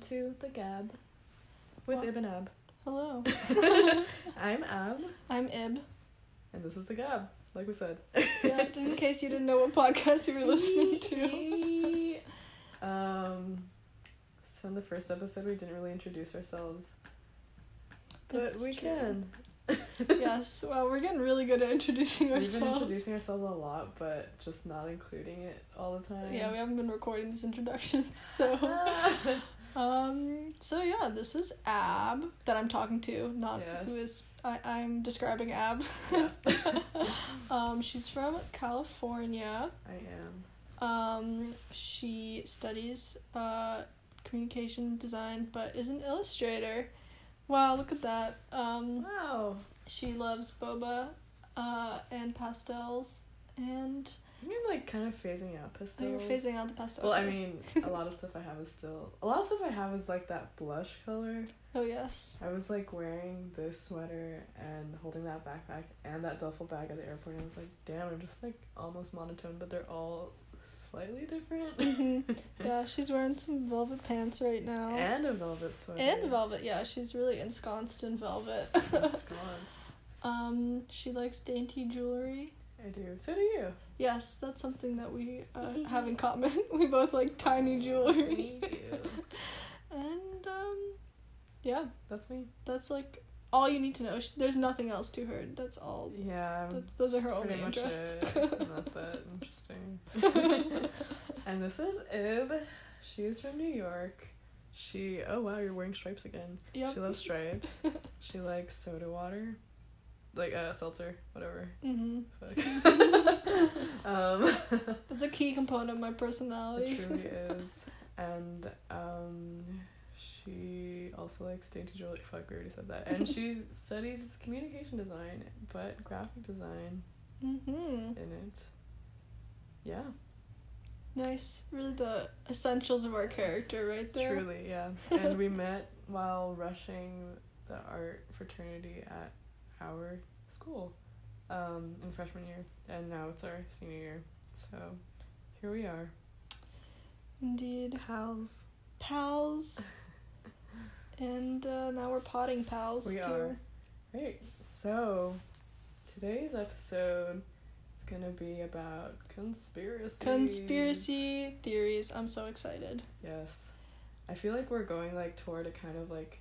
to the Gab with Well- Ib and Ab. Hello. I'm Ab, I'm Ib. and this is the Gab, like we said. Yeah, in case you didn't know what podcast you were listening to. um, so in the first episode, we didn't really introduce ourselves, but That's we true. can. yes, well, we're getting really good at introducing We've been ourselves. introducing ourselves a lot, but just not including it all the time. Yeah, we haven't been recording these introductions, so um, so yeah, this is Ab that I'm talking to, not who Yes. is I I'm describing Ab. Yeah. um, she's from California. I am. Um, she studies uh, communication design, but is an illustrator. Wow, look at that. Um, Wow. she loves boba, uh, and pastels, and I mean, like kind of phasing out oh, pastels. you're phasing out the pastel. Well, I mean, a lot of stuff I have is still. A lot of stuff I have is like that blush color. oh yes, I was like wearing this sweater and holding that backpack and that duffel bag at the airport, and I was like, damn, I'm just like almost monotone, but they're all slightly different. Mhm. yeah, she's wearing some velvet pants right now. and a velvet sweater. And velvet, yeah, she's really ensconced in velvet. Ensconced. um, she likes dainty jewelry. I do. So do you. Yes, that's something that we uh, have in common. we both like tiny jewelry. Me too. And um, yeah, That's me. that's like all you need to know. There's nothing else to her. That's all. Yeah. That's, those are her only interests. Not that interesting. and this is Ib. She's from New York. She oh wow, you're wearing stripes again. yep. She loves stripes. she likes soda water. Like uh seltzer, whatever. hmm Fuck. Um That's a key component of my personality. it truly is. And um she also likes dainty jewelry. Fuck, we already said that. And she studies communication design, but graphic design hmm in it. Yeah, Nice. Really the essentials of our character right there. truly, yeah. And we met while rushing the art fraternity at our school um, in freshman year, and now it's our senior year. So here we are, Indeed. pals. Pals. and uh, now we're potting pals. We too. are. Right. So today's episode is gonna be about conspiracy. Conspiracy theories. I'm so excited. Yes. I feel like we're going like toward a kind of like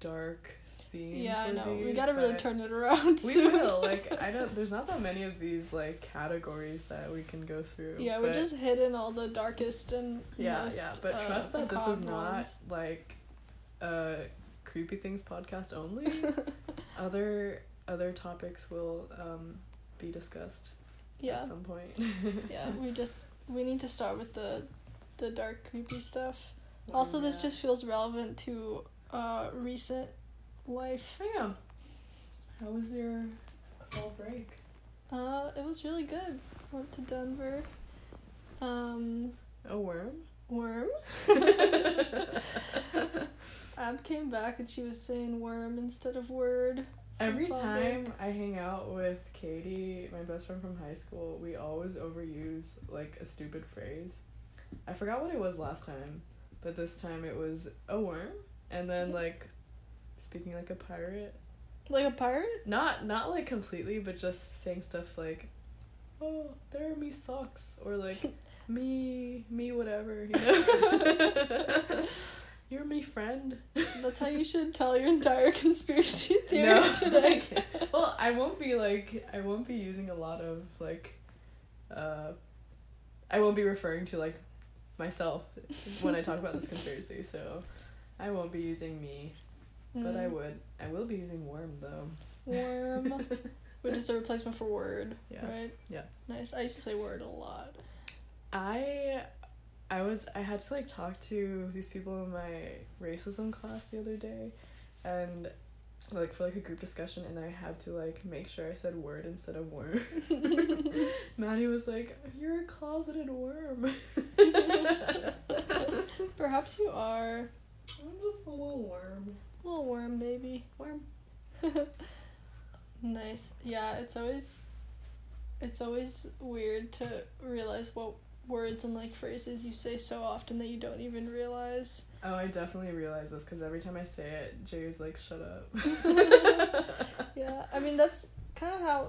dark theme. yeah, I know. We gotta really turn it around. We soon. will. Like I don't there's not that many of these like categories that we can go through. yeah, we're just hitting all the darkest and Yeah, most, yeah. But uh, trust that this is not ones. like a creepy things podcast only. other other topics will um be discussed yeah, at some point. yeah. We just we need to start with the the dark creepy stuff. Also, this just feels relevant to uh recent life. Oh, yeah. How was your fall break? Uh, it was really good. Went to Denver. Um, A worm? worm. Ab came back and she was saying worm instead of word. Every time break. I hang out with Katie, my best friend from high school, we always overuse like a stupid phrase. I forgot what it was last time, but this time it was a worm, and then like speaking like a pirate. Like a pirate? Not not like completely, but just saying stuff like, "Oh, there are me socks," or like, "Me me whatever," you know. You're me friend. That's how you should tell your entire conspiracy theory No. today. well, I won't be like I won't be using a lot of like uh I won't be referring to like myself when I talk about this conspiracy, so I won't be using me, but I Mm. would. I will be using worm though. Worm. Which is a replacement for word. Yeah. Right? Yeah. Nice. I used to say word a lot. I I was I had to like talk to these people in my racism class the other day and like for like a group discussion and I had to like make sure I said word instead of worm. Maddie was like, You're a closeted worm. Perhaps you are I'm just a little worm. Little worm, maybe. Worm. Nice. Yeah, it's always it's always weird to realize what words and like phrases you say so often that you don't even realize. Oh, I definitely realize this because every time I say it, Jay's like, "Shut up." Yeah, I mean that's kind of how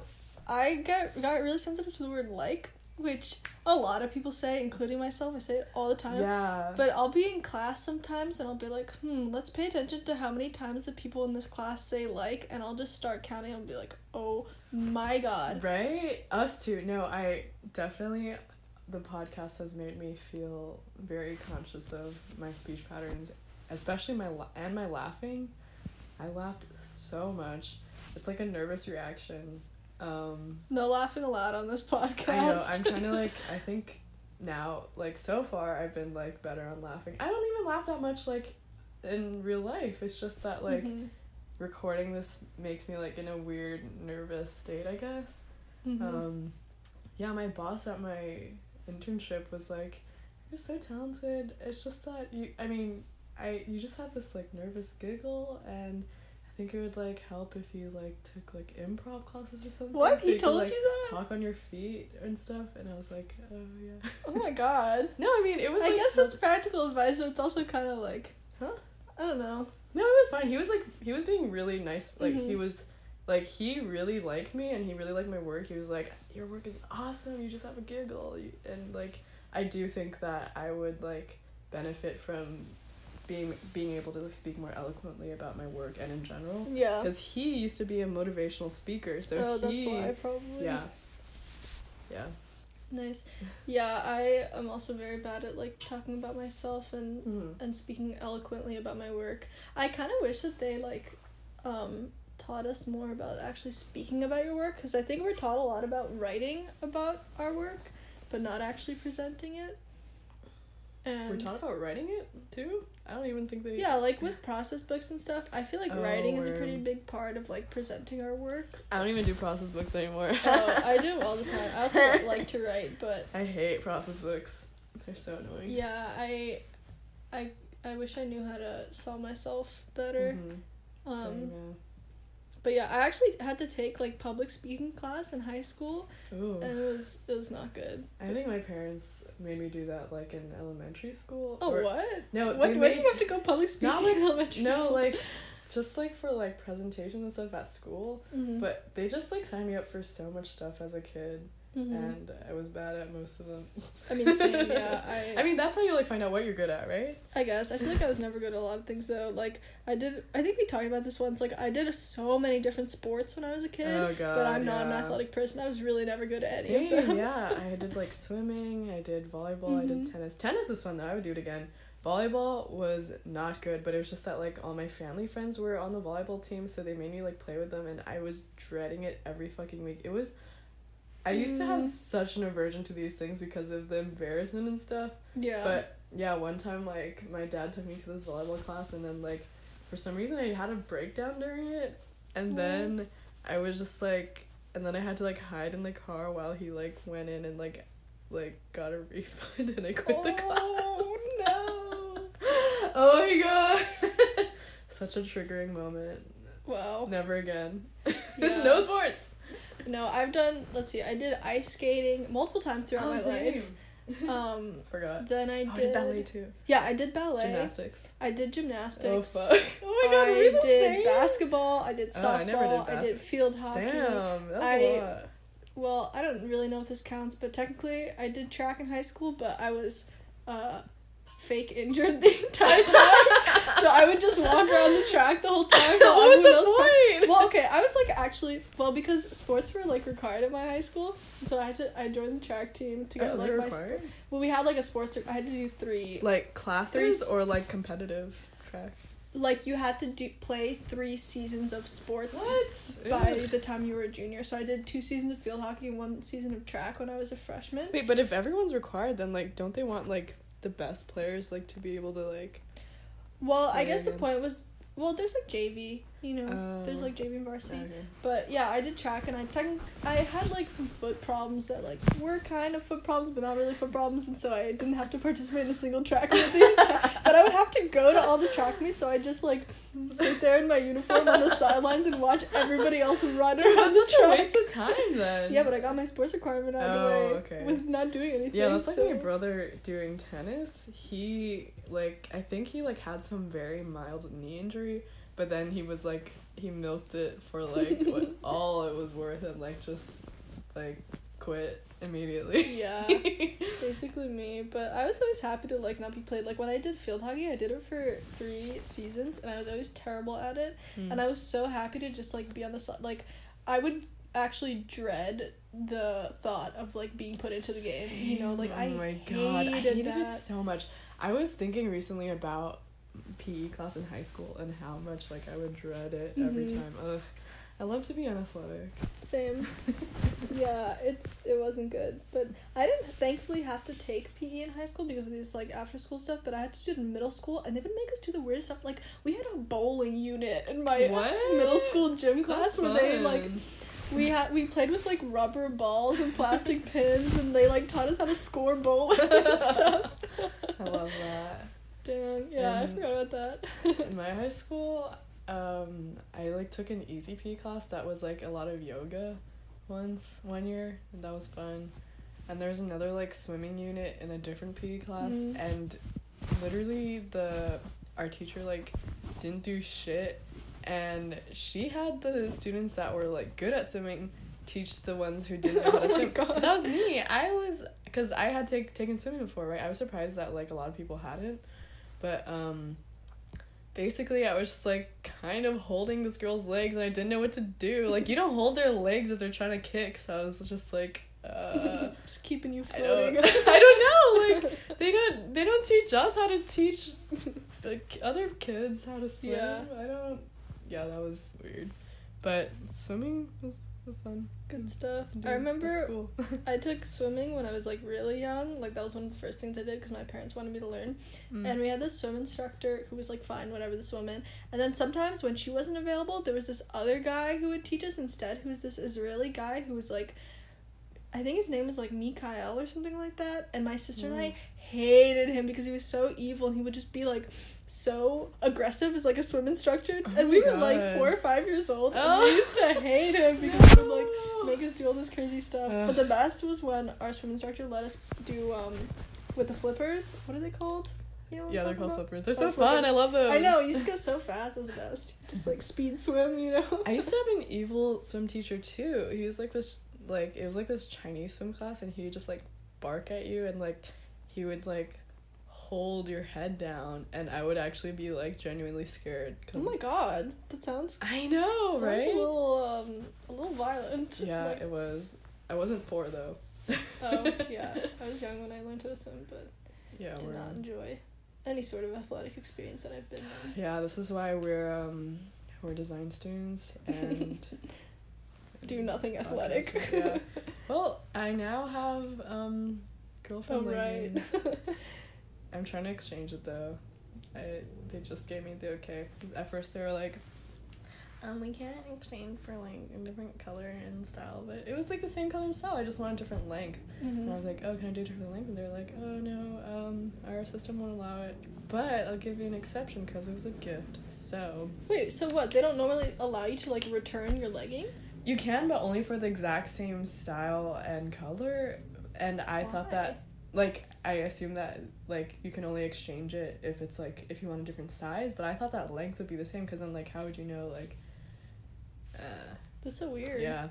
I get got really sensitive to the word like, which a lot of people say, including myself. I say it all the time. yeah. But I'll be in class sometimes and I'll be like, hmm, let's pay attention to how many times the people in this class say like, and I'll just start counting and be like, oh my god. Right? Us too. No, I definitely the podcast has made me feel very conscious of my speech patterns, especially my and my laughing. I laughed so much. It's like a nervous reaction. Um No laughing aloud on this podcast. I know. I'm trying to like I think now like so far I've been like better on laughing. I don't even laugh that much like in real life. It's just that like Mhm. recording this makes me like in a weird nervous state, I guess. Mhm. Um, yeah, my boss at my internship was like, "You're so talented. It's just that you. I mean, I you just have this like nervous giggle, and think it would like help if you like took like improv classes or something. what? so he you could, told like, you that? Talk on your feet and stuff." And I was like, "Oh yeah." Oh my god. no, I mean it was. I like, guess that's practical advice, but it's also kind of like, Huh? I don't know. No, it was fine. He was like he was being really nice. Like he Mhm. was like he really liked me and he really liked my work. He was like, "Your work is awesome. You just have a giggle." And like I do think that I would like benefit from being being able to speak more eloquently about my work and in general Yeah. because he used to be a motivational speaker. So oh, he that's why probably. yeah. Yeah. Nice. Yeah, I am also very bad at like talking about myself and Mhm. and speaking eloquently about my work. I kind of wish that they like um taught us more about actually speaking about your work because I think we're taught a lot about writing about our work, but not actually presenting it. And We're taught about writing it too. I don't even think they. yeah, like with process books and stuff, I feel like Oh, writing is a pretty big part of like presenting our work. I don't even do process books anymore. oh, I do all the time. I also like to write, but I hate process books. They're so annoying. yeah, I, I, I wish I knew how to sell myself better. Mhm. Um, Same, but yeah, I actually had to take like public speaking class in high school. Ooh. and it was it was not good. I think my parents made me do that like in elementary school. Oh or- what? No, When, made, do you have to go public speaking Not like- elementary no school? like just like for like presentations and stuff at school. Mhm. But they just like signed me up for so much stuff as a kid, Mhm. and I was bad at most of them. I mean, same. Yeah, I. I mean that's how you like find out what you're good at, right? I guess I feel like I was never good at a lot of things though. Like I did, I think we talked about this once. Like I did so many different sports when I was a kid, oh god. but I'm not an athletic person. I was really never good at any Same, of them. yeah. I did like swimming, I did volleyball, I did Mhm. tennis. Tennis was fun though, I would do it again. Volleyball was not good, but it was just that like all my family friends were on the volleyball team, so they made me like play with them and I was dreading it every fucking week. It was I used to have Mm. such an aversion to these things because of the embarrassment and stuff. Yeah. But yeah, one time like my dad took me to this volleyball class and then like for some reason I had a breakdown during it and then I was just like and then I had to like hide in the car while he like went in and like like got a refund and I quit the class. oh no! Oh my god. Such a triggering moment. Wow. Never again. Yeah. no sports. No, I've done. Let's see. I did ice skating multiple times throughout Oh, my life. Um. Forgot. Then I Oh, I did, did ballet too. Yeah, I did ballet. Gymnastics. I did Oh gymnastics. fuck. Oh my god, I the did same? basketball. I did Oh, softball. I never did I did field hockey. Damn, that's I- a lot. Well, I don't really know if this counts, but technically I did track in high school, but I was uh fake injured the entire time. so I would just walk around the track the whole time. what was the point? Well, okay, I was like actually well because sports were like required at my high school, so I had to I joined the track team to get Oh, like my required? sp- well we had like a sports I had to do three Like classes Threes- or like competitive track? like you had to do play three seasons of sports What? by Ew. the time you were a junior. So I did two seasons of field hockey and one season of track when I was a freshman. Wait, but if everyone's required, then like, don't they want like the best players like to be able to like? Well, I guess the point was well, there's like JV, you know. there's Oh. like JV and varsity. Okay. But yeah, I did track and I techn- I had like some foot problems that like were kind of foot problems but not really foot problems and so I didn't have to participate in a single track meet. but I would have to go to all the track meets so I just like sit there in my uniform on the sidelines and watch everybody else run Dude, around the that's such a track. waste of time then. Yeah, but I got my sports requirement out of the Oh, way okay. with not doing anything. Yeah, that's like my brother doing tennis. He like I think he like had some very mild knee injury, but then he was like he milked it for like what all it was worth and like just like quit immediately. Yeah. basically me but i was always happy to like not be played like when i did field hockey i did it for three seasons and i was always terrible at it Hmm. and i was so happy to just like be on the side like i would actually dread the thought of like being put into the game you know like oh i my god, I hated that. it so much. I was thinking recently about PE class in high school and how much like I would dread it every Mhm. time. Ugh, I love to be unathletic. same yeah it's it wasn't good but i didn't thankfully have to take pe in high school because of these like after school stuff but i had to do it in middle school and they would make us do the weirdest stuff like we had a bowling unit in my What? middle school gym class That's where they like we had we played with like rubber balls and plastic pins and they like taught us how to score bowling and stuff I love that. Dang yeah i forgot about that In my high school, um, I like took an easy P class that was like a lot of yoga once one year, and that was fun. And there's another like swimming unit in a different PE class, Mhm. and literally the our teacher like didn't do shit, and she had the students that were like good at swimming teach the ones who didn't know how to Oh swim. So God. that was me. I was because I had take, taken swimming before, right? I was surprised that like a lot of people hadn't, but um basically I was just like kind of holding this girl's legs and I didn't know what to do. Like you don't hold their legs if they're trying to kick, so I was just like uh just keeping you I floating don't, I don't know. Like they don't they don't teach us how to teach like other kids how to swim. Yeah. I don't yeah, that was weird. But swimming was fun. good stuff i remember i took swimming when i was like really young like that was one of the first things i did because my parents wanted me to learn Mm. and we had this swim instructor who was like fine whatever this woman. and then sometimes when she wasn't available there was this other guy who would teach us instead who was this israeli guy who was like i think his name was like mikhail or something like that and my sister and i Mm. hated him because he was so evil and he would just be like so aggressive as like a swim instructor Oh and we were like four or five years old and Oh. we used to hate him because he would like make us do all this crazy stuff. Ugh. But the best was when our swim instructor let us do um with the flippers. What are they called? You know Yeah, they're called about? flippers. They're Oh, so fun. I love those. I know, you used to go so fast, was the best. Just like speed swim, you know? I used to have an evil swim teacher too. He was like this like it was like this Chinese swim class and he would just like bark at you and like he would like hold your head down and I would actually be like genuinely scared. Oh my god. That sounds I know, sounds right? a little um a little violent. yeah, Like, it was. I wasn't four though. oh yeah. I was young when I learned how to swim, but Yeah, did we're not enjoy any sort of athletic experience that I've been in. Yeah, this is why we're um we're design students and Do nothing athletic. yeah. Well, I now have um girlfriend Oh right. I'm trying to exchange it though. I they just gave me the okay. At first they were like, um, we can't exchange for like a different color and style, but it was like the same color and style. I just want a different length. And I Mhm. was like, oh, can I do a different length? And they're like, oh no, um, our system won't allow it, but I'll give you an exception because it was a gift. So Wait, so what? They don't normally allow you to like return your leggings? you can, but only for the exact same style and color. And I thought that like I assume that like you can only exchange it if it's like if you want a different size, but I thought that length would be the same because then like how would you know like uh That's so weird. yeah.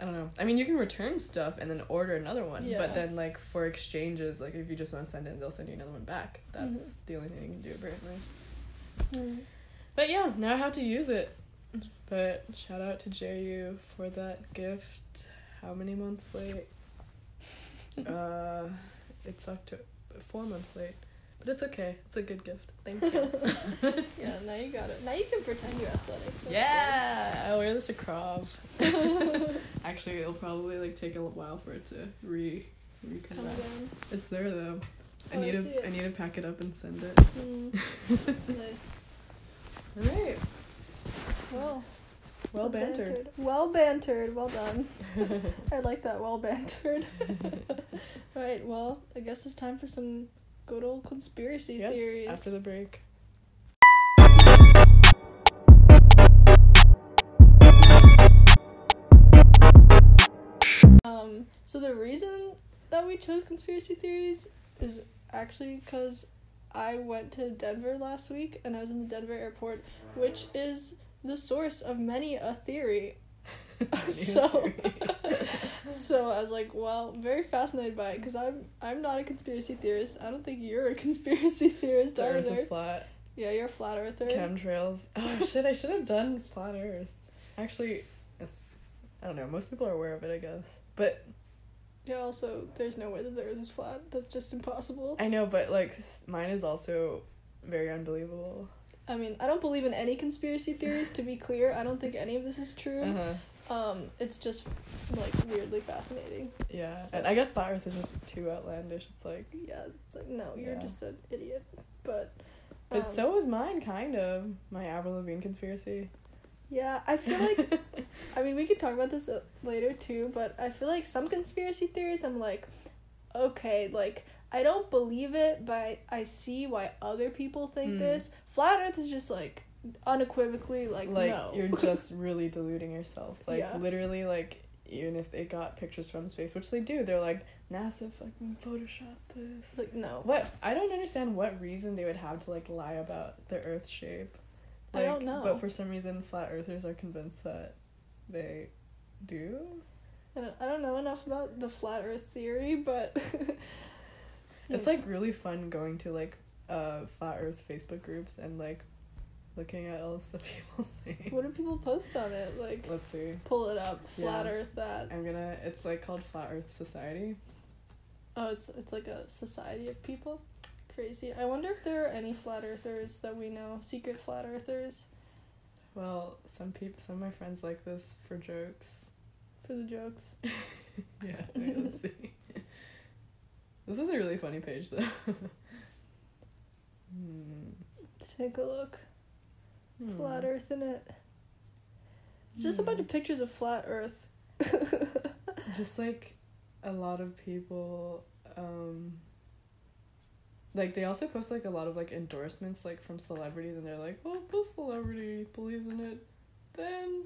I don't know. I mean, you can return stuff and then order another one, Yeah. but then like for exchanges, like if you just want to send it, they'll send you another one back. That's Mhm. the only thing you can do apparently. Mm. But yeah, now how to use it. But shout out to JU for that gift. How many months late? uh, it's up to four months late, but it's okay. It's a good gift. Thank you. yeah, now you got it. Now you can pretend you're athletic. That's yeah, I'll wear this to Krov. Actually, it'll probably like take a little while for it to re re come Come back. down. It's there though. I Oh, I need see it. to I need to pack it up and send it. Mm, nice. Alright. Well, Well bantered. Well bantered. Well done. I like that. Well bantered. right. Well, I guess it's time for some good old conspiracy yes, theories. after the break. Um, so the reason that we chose conspiracy theories is actually because I went to Denver last week and I was in the Denver airport, which is the source of many a theory. so, so I was like, well, very fascinated by it because I'm I'm not a conspiracy theorist. I don't think you're a conspiracy theorist the Earth either. is flat. Yeah, you're a flat earther. Chemtrails. Oh shit! I should have done flat Earth. Actually, it's. I don't know. Most people are aware of it, I guess. But yeah. Also, there's no way that the Earth is flat. That's just impossible. I know, but like mine is also very unbelievable. I mean, I don't believe in any conspiracy theories. To be clear, I don't think any of this is true. Uh-huh. Um, it's just like weirdly fascinating. Yeah, So- and I guess flat Earth is just too outlandish. It's like, Yeah, it's like no, you're Yeah. just an idiot. But but um, so is mine, kind of. My Avril Lavigne conspiracy. yeah, I feel like I mean we could talk about this uh, later too. But I feel like some conspiracy theories, I'm like, okay, like I don't believe it, but I, I see why other people think Mm. this. Flat Earth is just like unequivocally like, like no. you're just really deluding yourself. Like Yeah. literally, like even if they got pictures from space, which they do, they're like NASA fucking photoshopped this. Like no. What I don't understand what reason they would have to like lie about the Earth's shape. I don't know. But for some reason, flat earthers are convinced that they do. I don't, I don't know enough about the flat Earth theory, but It's like really fun going to like uh flat Earth Facebook groups and like looking at all the stuff people say. what do people post on it? Like Let's see. pull it up, flat Yeah. Earth that. I'm gonna. It's like called Flat Earth Society. Oh, it's it's like a society of people. Crazy. I wonder if there are any flat earthers that we know, secret flat earthers Well, some people, some of my friends like this for jokes. for the jokes. Yeah, wait, let's see. This is a really funny page, though. hmm. Let's take a look. Hmm. Flat Earth in it. It's just a bunch of pictures of flat Earth. Just like a lot of people, um, like they also post like a lot of like endorsements like from celebrities, and they're like, "Oh, if this celebrity believes in it, then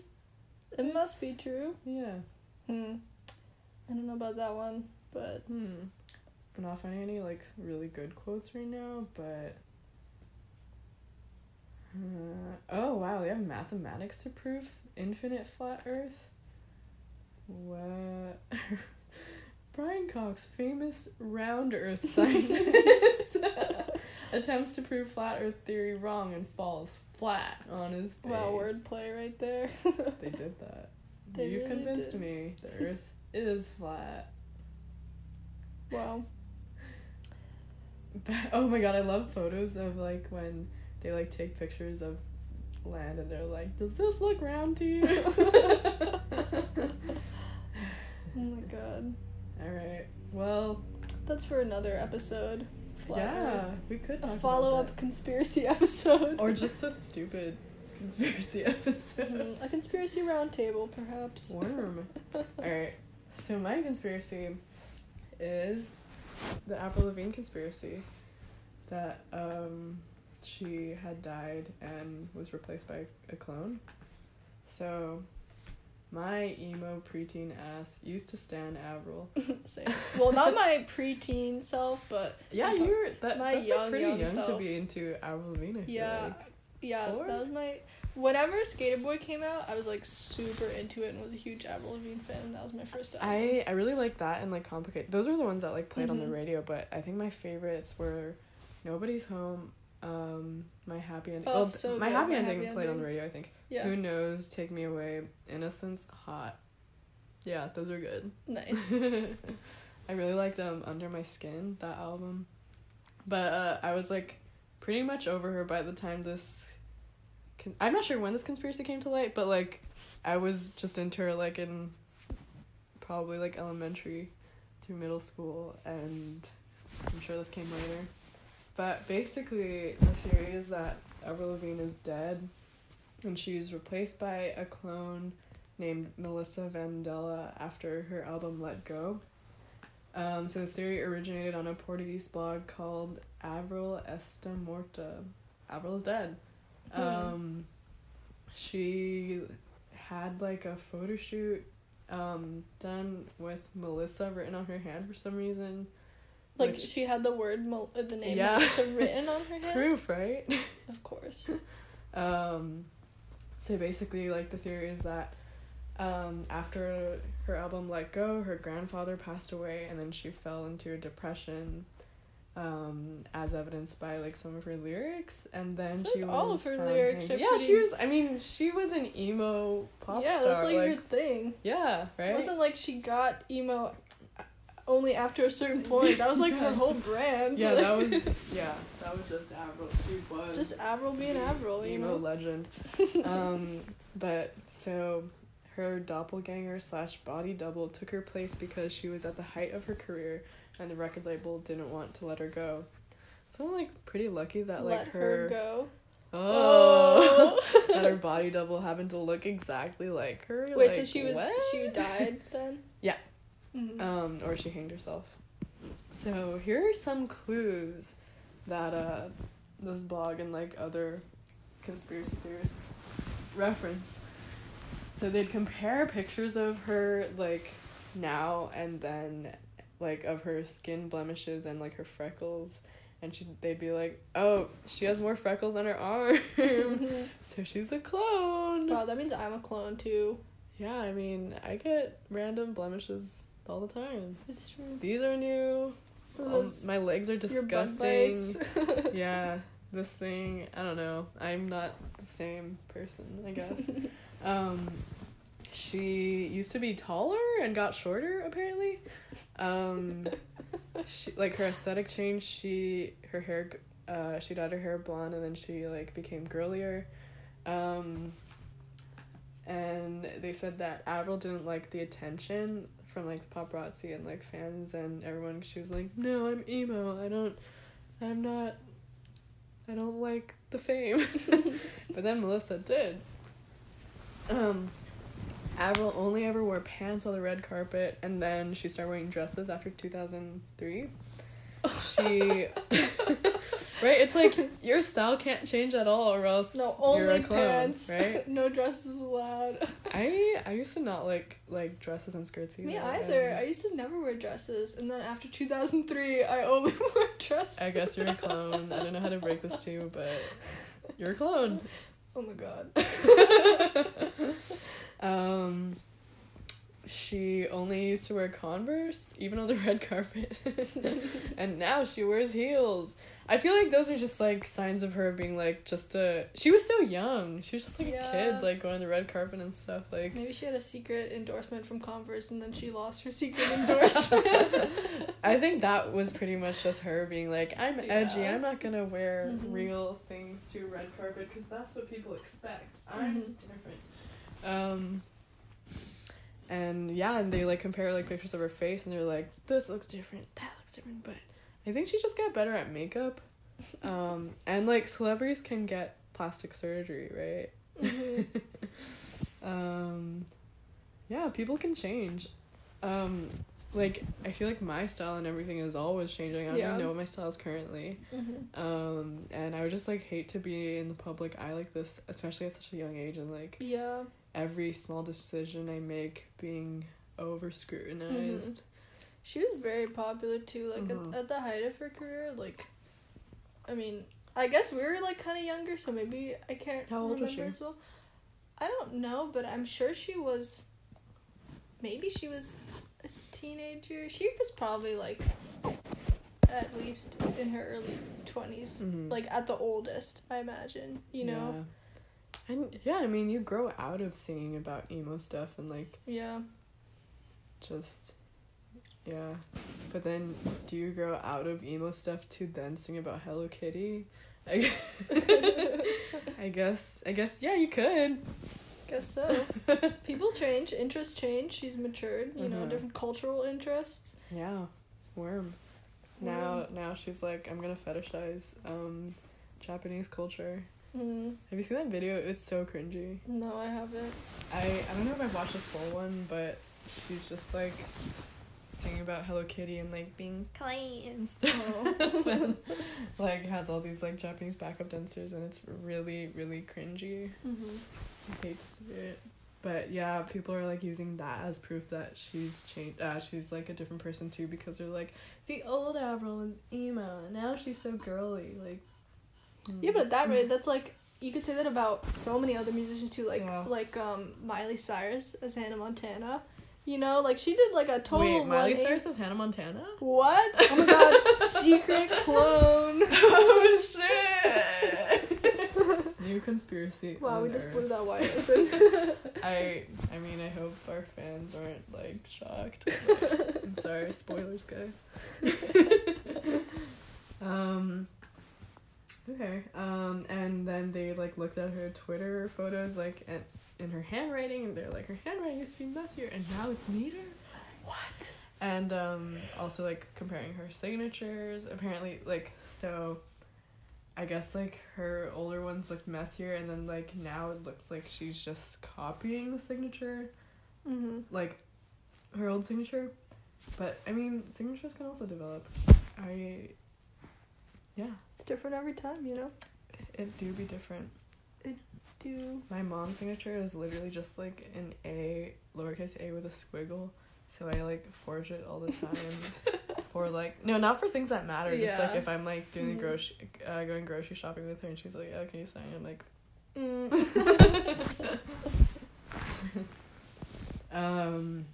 it must be true. yeah." Hmm. I don't know about that one, but Hmm. I'm not finding any like really good quotes right now, but. Uh, oh wow, they have mathematics to prove infinite flat Earth. What? Brian Cox, famous round Earth scientist, attempts to prove flat Earth theory wrong and falls flat on his face. wow, wordplay right there. They did that. They you really convinced did. me. The Earth is flat. wow. Oh my god, I love photos of like when they like take pictures of land and they're like, "Does this look round to you?" Oh my god. All right. Well, That's for another episode. Flat yeah, Earth. we could A follow about up that. conspiracy episode. or just a stupid conspiracy episode. Mm, a conspiracy roundtable, perhaps. Worm. All right. So my conspiracy is the Avril Lavigne conspiracy that um she had died and was replaced by a clone. So my emo preteen ass used to stand Avril. Same. Well, not my preteen self, but Yeah, I'm you're that, my that's young, like pretty young young, to be into Avril Lavigne. Yeah, like. yeah, Four? that was my. Whenever Skater Boy came out, I was like super into it and was a huge Avril Lavigne fan. And that was my first album. I I really like that and like complicated. Those were the ones that like played on Mhm. the radio, but I think my favorites were Nobody's Home, um, My Happy Ending. Oh, well, so My good, Happy My Ending Happy played on the radio. I think. yeah, Who knows? Take Me Away, Innocence, Hot. Yeah, those are good. nice. I really liked um Under My Skin that album, but uh, I was like pretty much over her by the time this. Con- I'm not sure when this conspiracy came to light, but like I was just into her like in probably like elementary through middle school, and I'm sure this came later. But basically, the theory is that Avril Lavigne is dead, and she was replaced by a clone named Melissa Vandella after her album Let Go. Um, so this theory originated on a Portuguese blog called Avril Está Morta. Avril is dead. Um, she had like a photo shoot um, done with Melissa written on her hand for some reason. Like which- she had the word, Mel- uh, the name Yeah. Melissa written on her hand. Proof, right? Of course. Um, so basically, like the theory is that um, after her album Let Go, her grandfather passed away, and then she fell into a depression, um, as evidenced by like some of her lyrics, and then she like all of her lyrics Yeah, she was. I mean, she was an emo pop yeah, star. that's like, like her thing. yeah, right. It wasn't like she got emo only after a certain point. That was like her whole brand. yeah, that was yeah, that was just Avril. She was just Avril being Avril, you emo know. legend. um, but so her doppelganger slash body double took her place because she was at the height of her career, and the record label didn't want to let her go. So I'm like pretty lucky that like Let her, her go. oh, Oh. that her body double happened to look exactly like her. Wait, like, so she was what? she died then? Yeah. Mhm. um, or she hanged herself. So here are some clues that uh, this blog and like other conspiracy theorists reference. So they'd compare pictures of her like now and then, like of her skin blemishes and like her freckles, and she they'd be like, oh, she has more freckles on her arm, so she's a clone. wow, that means I'm a clone too. Yeah, I mean, I get random blemishes all the time. It's true. These are new. Um, my legs are disgusting. yeah, this thing, I don't know. I'm not the same person, I guess. um, she used to be taller and got shorter, apparently. Um, she, like her aesthetic changed. She her hair, uh, she dyed her hair blonde, and then she like became girlier. Um, and they said that Avril didn't like the attention from like paparazzi and like fans and everyone. She was like, "No, I'm emo. I don't. I'm not. I don't like the fame." but then Melissa did. Um, Avril only ever wore pants on the red carpet, and then she started wearing dresses after two thousand three. She, right? It's like your style can't change at all, or else no, only clone, pants. right? no dresses allowed. I I used to not like like dresses and skirts either. Me either. I used to never wear dresses, and then after 2003, I only wore dresses. I guess you're a clone. I don't know how to break this to you, but you're a clone. Oh my god. um, she only used to wear Converse, even on the red carpet, and now she wears heels. I feel like those are just like signs of her being like just a. She was so young. She was just like a kid, like going on the red carpet and stuff. Like Maybe she had a secret endorsement from Converse, and then she lost her secret endorsement. I think that was pretty much just her being like, I'm edgy. I'm not gonna wear Mhm. real things to red carpet because that's what people expect. I'm Mhm. different. Um. And yeah, and they like compare like pictures of her face, and they're like, this looks different, that looks different. But I think she just got better at makeup. Um, and like celebrities can get plastic surgery, right? Mhm. um, yeah, people can change. Um, like I feel like my style and everything is always changing. I don't Yeah. even know what my style is currently. Mhm. Um, and I would just like hate to be in the public eye like this, especially at such a young age, and like Yeah. Every small decision I make being over scrutinized. She was very popular too. Like Mhm. at, at the height of her career, like, I mean, I guess we were like kind of younger, so maybe I can't How old remember as well. I don't know, but I'm sure she was. Maybe she was a teenager. She was probably like, at least in her early 20s Mhm. like at the oldest. I imagine. You know. And yeah, I mean, you grow out of singing about emo stuff and like Yeah. just yeah but then do you grow out of emo stuff to then sing about hello kitty i guess i guess, I guess yeah you could Guess so. People change. Interests change. She's matured. You know, Mhm. different cultural interests. yeah worm now now she's like i'm gonna fetishize um japanese culture Mm, Have you seen that video? It's so cringy. no, I haven't. I I don't know if I've watched the full one, but she's just like singing about Hello Kitty and like being kawaii and stuff. Oh. and, like has all these like Japanese backup dancers and it's really really cringy. Mm-hmm. I hate to see it. But yeah, people are like using that as proof that she's changed. Uh, she's like a different person too because they're like the old Avril was emo and now she's so girly. Like. Yeah, but at that rate, that's like you could say that about so many other musicians too, like Yeah. like um Miley Cyrus as Hannah Montana. You know, like she did like a total. Wait, Miley Cyrus is Hannah Montana? What? Oh my god! Secret clone. oh shit! New conspiracy. Wow, we on just Earth. blew that wide open. I I mean I hope our fans aren't like shocked. I'm sorry, spoilers guys. um Okay. Um and then they like looked at her Twitter photos like and in her handwriting and they're like her handwriting used to be messier and now it's neater. what? And um also like comparing her signatures. Apparently like so I guess like her older ones looked messier and then like now it looks like she's just copying the signature Mm-hmm. like her old signature. But I mean, signatures can also develop. I yeah, It's different every time, you know. it do be different. It do My mom's signature is literally just like an A, lowercase a with a squiggle. So I like forge it all the time for like no, not for things that matter. Just like if I'm like doing Mhm. the grocery, uh, going grocery shopping with her, and she's like, "Yeah, can you sign?" I'm like, mm. um,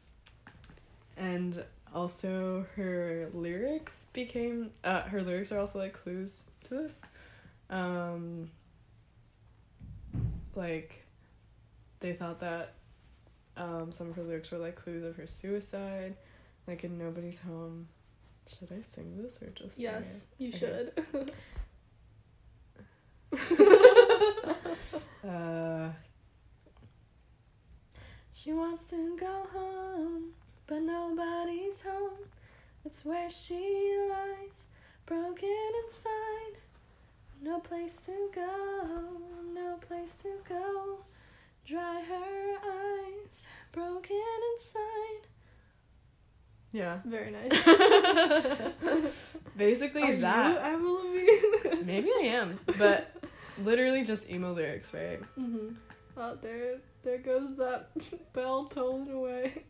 and also her lyrics became uh her lyrics are also like clues to this. Um, like they thought that um some of her lyrics were like clues of her suicide, like in Nobody's Home. Should I sing this or just yes, you Okay. should. Uh, she wants to go home, but nobody's home. That's where she lies, broken inside. No place to go, no place to go. Dry her eyes, broken inside. Yeah. Very nice. Basically Are that. you Avril Lavigne? Maybe I am, but literally just emo lyrics, right? mm-hmm. Oh, there, there goes that bell tolling away.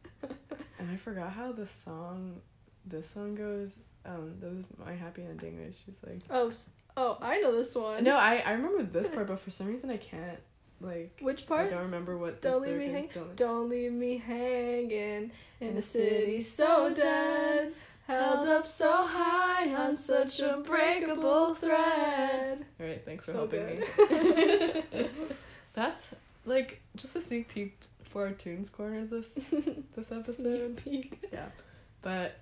And I forgot how the song, this song goes. Um, that was my happy ending. Where she's like, Oh, oh, I know this one. no, I I remember this part, but for some reason I can't like. Which part? I don't remember what. Don't leave me is. Don't- Don't leave me hanging in the city so dead, held up so high on such a breakable thread. All right, thanks for So helping good. me. That's like just a sneak peek for our tunes corner this this episode. Yeah. But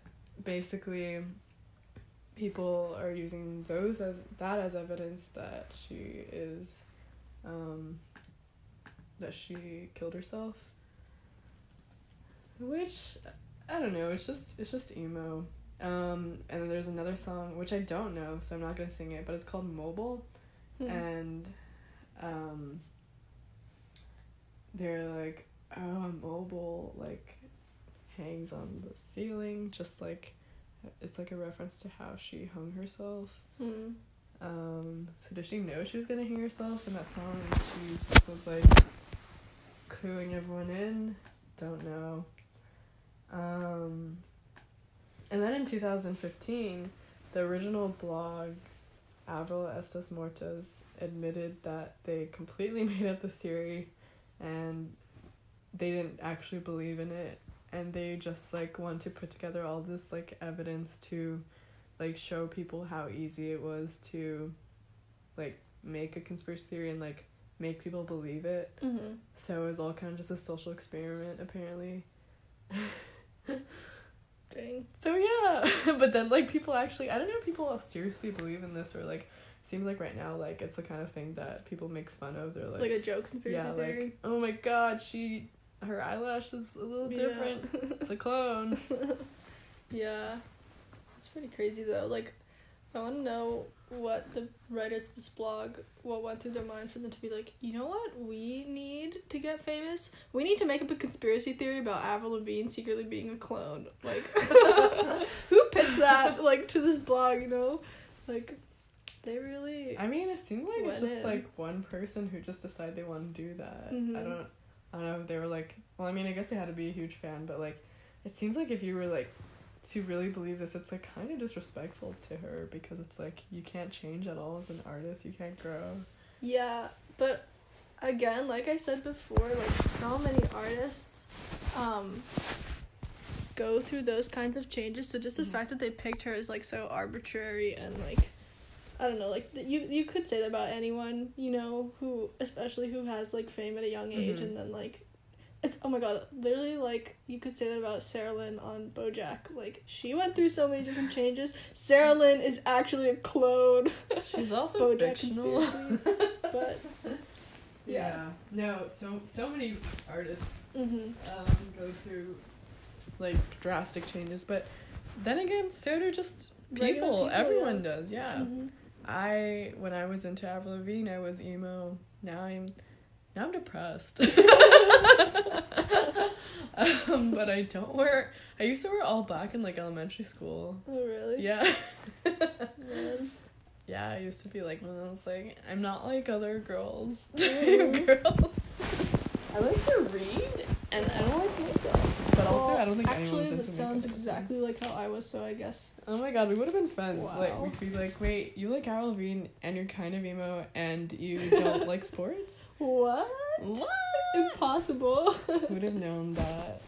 basically people are using those as that as evidence that she is um that she killed herself. Which I don't know, it's just it's just emo. Um and then there's another song which I don't know, so I'm not gonna sing it, but it's called Mobile Hmm. and um they're like oh mobile like hangs on the ceiling just like it's like a reference to how she hung herself. Hmm. um so did she know she was gonna hang herself in that song? She just was like cluing everyone in? Don't know. Um and then in 2015 the original blog Avril Está Morta admitted that they completely made up the theory and they didn't actually believe in it and they just like want to put together all this like evidence to like show people how easy it was to like make a conspiracy theory and like make people believe it Mm-hmm. so it was all kind of just a social experiment apparently Dang. So yeah, but then like people actually, I don't know if people seriously believe in this or like seems like right now like it's the kind of thing that people make fun of. They're like, Like, a joke conspiracy yeah, theory. like oh my god, she her eyelash is a little Yeah. different. It's a clone. yeah. It's pretty crazy though. Like, I want to know what the writers of this blog what went through their mind for them to be like, you know what, we need to get famous. We need to make up a conspiracy theory about Avril Lavigne secretly being a clone. Like, who pitched that like to this blog? You know, like they really. I mean, it seems like it's just in. like one person who just decided they want to do that. Mhm. I don't, I don't know if they were like. Well, I mean, I guess they had to be a huge fan, but like, it seems like if you were like to really believe this, it's like kind of disrespectful to her because it's like you can't change at all as an artist. You can't grow. Yeah, but again, like I said before, like so many artists um go through those kinds of changes. So just the Mhm. fact that they picked her is like so arbitrary and like I don't know, like th- you you could say that about anyone, you know, who especially who has like fame at a young age Mhm. and then like it's oh my god, literally like you could say that about Sarah Lynn on BoJack. Like she went through so many different changes. Sarah Lynn is actually a clone. She's also BoJack fictional. but yeah. No. So so many artists mhm. um, go through like drastic changes, but then again, so do just people. People, Everyone yeah. does. Yeah. Mhm. I when I was into Avril Lavigne, I was emo. Now I'm now I'm depressed. um, but I don't wear. I used to wear all black in like elementary school. Oh really? Yeah. Yeah, I used to be like one of those like I'm not like other girls. Mhm. Girls. I like to read, and I don't like makeup. But also, Well, I don't think actually, anyone's into that sounds makeup. exactly like how I was. So I guess. Oh my god, we would have been friends. Like we'd be like, wait, you like Avril Lavigne and you're kind of emo and you don't like sports? What? What? Impossible. Would have known that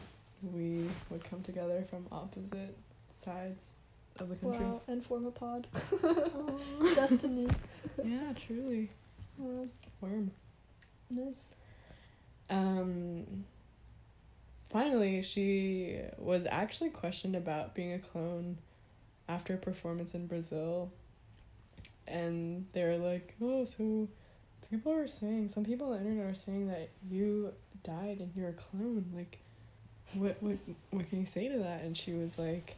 we would come together from opposite sides of the country. wow. And form a pod. Destiny. yeah, truly. Wow. Worm. Nice. Um. Finally, she was actually questioned about being a clone after a performance in Brazil. And they were like, oh, so people are saying, some people on the internet are saying that you died and you're a clone. Like, what, what, what can you say to that? And she was like,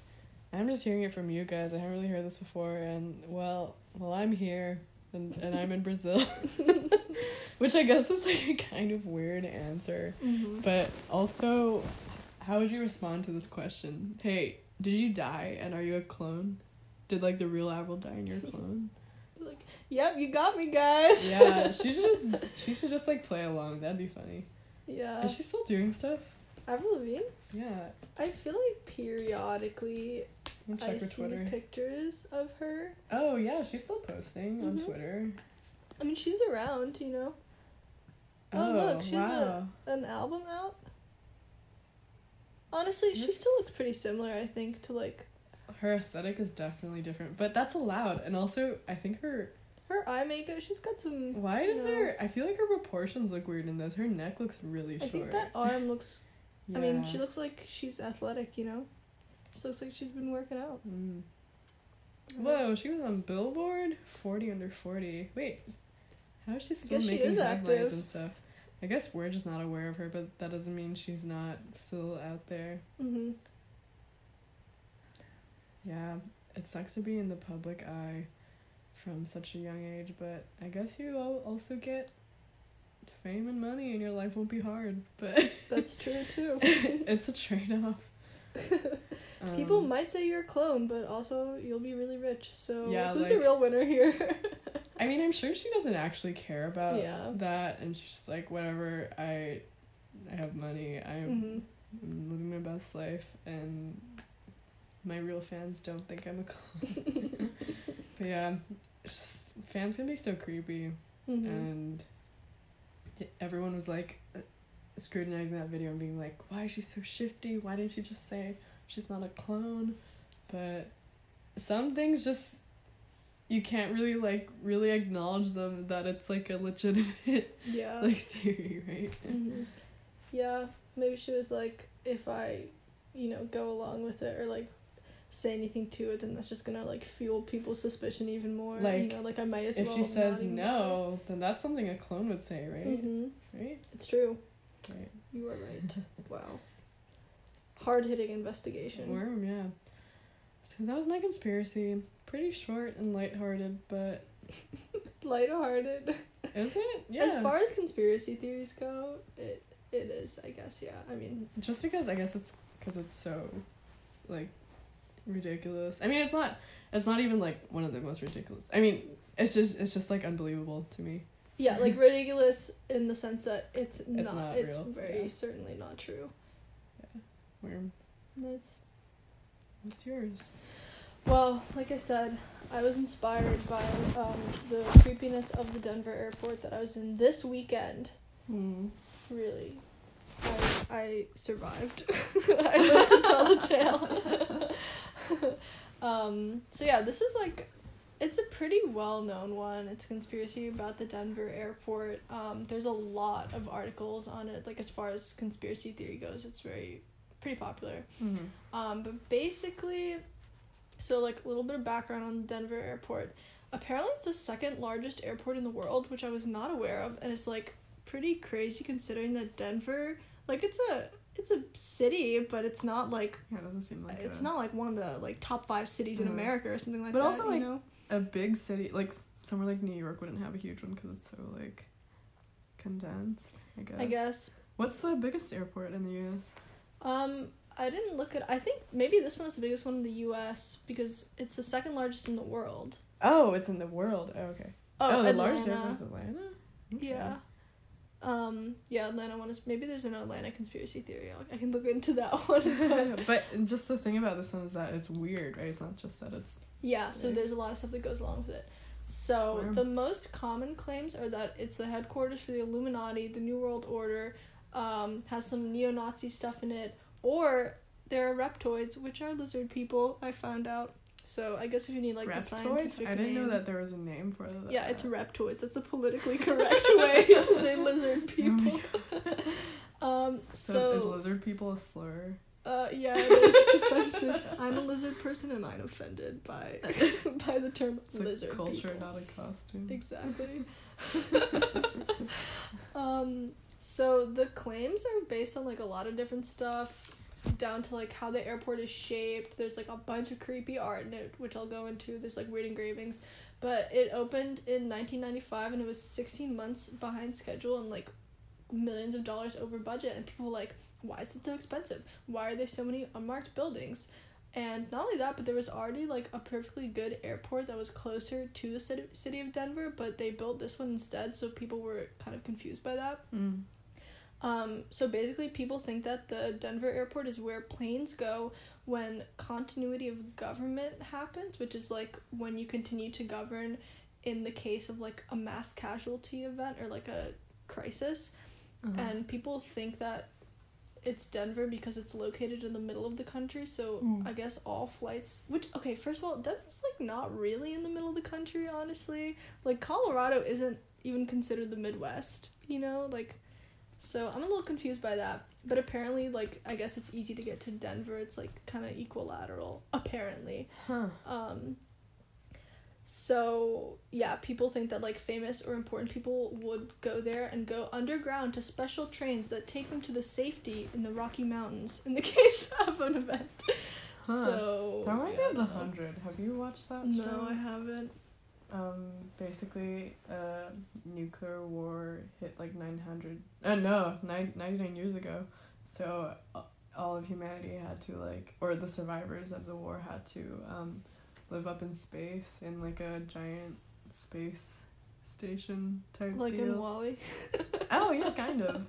I'm just hearing it from you guys. I haven't really heard this before. And, well, well, I'm here and, and I'm in Brazil. Which I guess is like a kind of weird answer. Mm-hmm. But also, how would you respond to this question? Hey, did you die and are you a clone? Did like the real Avril die and you're a clone? Like, yep, you got me, guys. yeah, she should just she should just like play along. That'd be funny. Yeah. Is she still doing stuff? Avril Lavigne. Yeah. I feel like periodically Let me I check her see Twitter. pictures of her. Oh yeah, she's still posting on Mhm. Twitter. I mean, she's around, you know. Oh, Oh, look, she's a- wow. An album out. Honestly, she still looks pretty similar. I think to like Her aesthetic is definitely different, but that's allowed. And also, I think her her eye makeup. She's got some. why does her I feel like her proportions look weird in this. Her neck looks really short. I short. think that arm looks. I mean, she looks like she's athletic. You know, looks like she's been working out. Mm. Whoa, she was on Billboard 40 under 40. Wait, how is she still she making is headlines and stuff? I guess we're just not aware of her, but that doesn't mean she's not still out there. Mm-hmm. Yeah, it sucks to be in the public eye from such a young age, but I guess you al- also get fame and money and your life won't be hard, but That's true too. it's a trade off. People might say you're a clone, but also you'll be really rich. So Yeah, who's the like- real winner here? I mean, I'm sure she doesn't actually care about Yeah. that, and she's just like, whatever. I, I have money. I'm, mm-hmm. I'm living my best life, and my real fans don't think I'm a clone. but yeah, just, fans can be so creepy, Mm-hmm. and everyone was like scrutinizing that video and being like, why is she so shifty? Why didn't she just say she's not a clone? But some things just you can't really like really acknowledge them that it's like a legitimate yeah. like theory, right? hmm Yeah, maybe she was like, if I, you know, go along with it or like say anything to it, then that's just gonna like fuel people's suspicion even more. like you Like, know, like I might as If well. If she says no, then that's something a clone would say, right? hmm Right? It's true. Right. You are right. wow. Hard hitting investigation. Worm, yeah. So that was my conspiracy. pretty short and lighthearted, but Lighthearted. is it? Yeah. As far as conspiracy theories go, it it is, I guess. Yeah. I mean, just because I guess it's because it's so, like, ridiculous. I mean, it's not. It's not even like one of the most ridiculous. I mean, it's just it's just like unbelievable to me. Yeah, like ridiculous in the sense that it's not. not it's real, very yeah. certainly not true. Yeah. Where Nice. what's yours? Well, like I said, I was inspired by um, the creepiness of the Denver airport that I was in this weekend. Hmm. Really, I, I survived. I lived to tell the tale. um, so yeah, this is like, it's a pretty well known one. It's a conspiracy about the Denver airport. Um, there's a lot of articles on it. Like as far as conspiracy theory goes, it's very pretty popular. Mm-hmm. Um, but basically, so like a little bit of background on the Denver airport. Apparently, it's the second largest airport in the world, which I was not aware of, and it's like pretty crazy considering that Denver, like it's a it's a city, but it's not like Yeah, it doesn't seem like it's a, not like one of the like top five cities in America or something like But that. also, like, you know? A big city like somewhere like New York wouldn't have a huge one because it's so like condensed. I guess. I guess. What's the biggest airport in the U.S.? Um, I didn't look at. I think maybe this one is the biggest one in the U.S. because it's the second largest in the world. Oh, it's in the world. Oh, okay. Oh, the Atlanta. largest airport is Atlanta. Okay. Yeah. Um. Yeah, Atlanta one is maybe there's an Atlanta conspiracy theory. I'll, can look into that one. but but just the thing about this one is that it's weird, right? It's not just that it's yeah, so there's a lot of stuff that goes along with it. So Wow. the most common claims are that it's the headquarters for the Illuminati, the New World Order, um, has some neo-Nazi stuff in it, or there are reptoids, which are lizard people. I found out. So I guess if you need like the scientific. I didn't know that there was a name for that. Yeah, it's reptoids. It's a politically correct way to say lizard Oh people. um, So, so, is lizard people a slur? uh, yeah, it is. It's offensive. I'm a lizard person, and I'm offended by by the term It's lizard a culture, people. not a costume. Exactly. um, so the claims are based on like a lot of different stuff, down to like how the airport is shaped. There's like a bunch of creepy art in it, which I'll go into. There's like weird engravings, but it opened in 1995 and it was 16 months behind schedule and like millions of dollars over budget. And people were like, why is it so expensive? Why are there so many unmarked buildings? And not only that, but there was already like a perfectly good airport that was closer to the city, city of Denver, but they built this one instead, so people were kind of confused by that. Mm. Um, so basically, people think that the Denver airport is where planes go when continuity of government happens, which is like when you continue to govern in the case of like a mass casualty event or like a crisis. Uh-huh. And people think that it's Denver because it's located in the middle of the country. So Mm. I guess all flights, which okay, first of all, Denver's like not really in the middle of the country, honestly. Like Colorado isn't even considered the Midwest, you know, like. So I'm a little confused by that, but apparently, like I guess it's easy to get to Denver. It's like kind of equilateral, apparently. Huh. Um, so yeah, people think that like famous or important people would go there and go underground to special trains that take them to the safety in the Rocky Mountains in the case of an event. Huh. So That reminds me of The. Hundred. Have you watched that No, show? I haven't. Um, basically, uh, nuclear war hit like 900, uh, no, nine, 99 years ago. So all of humanity had to like, or the survivors of the war had to um, live up in space in like a giant space station type Like deal. in WALL-E. Oh yeah, kind of.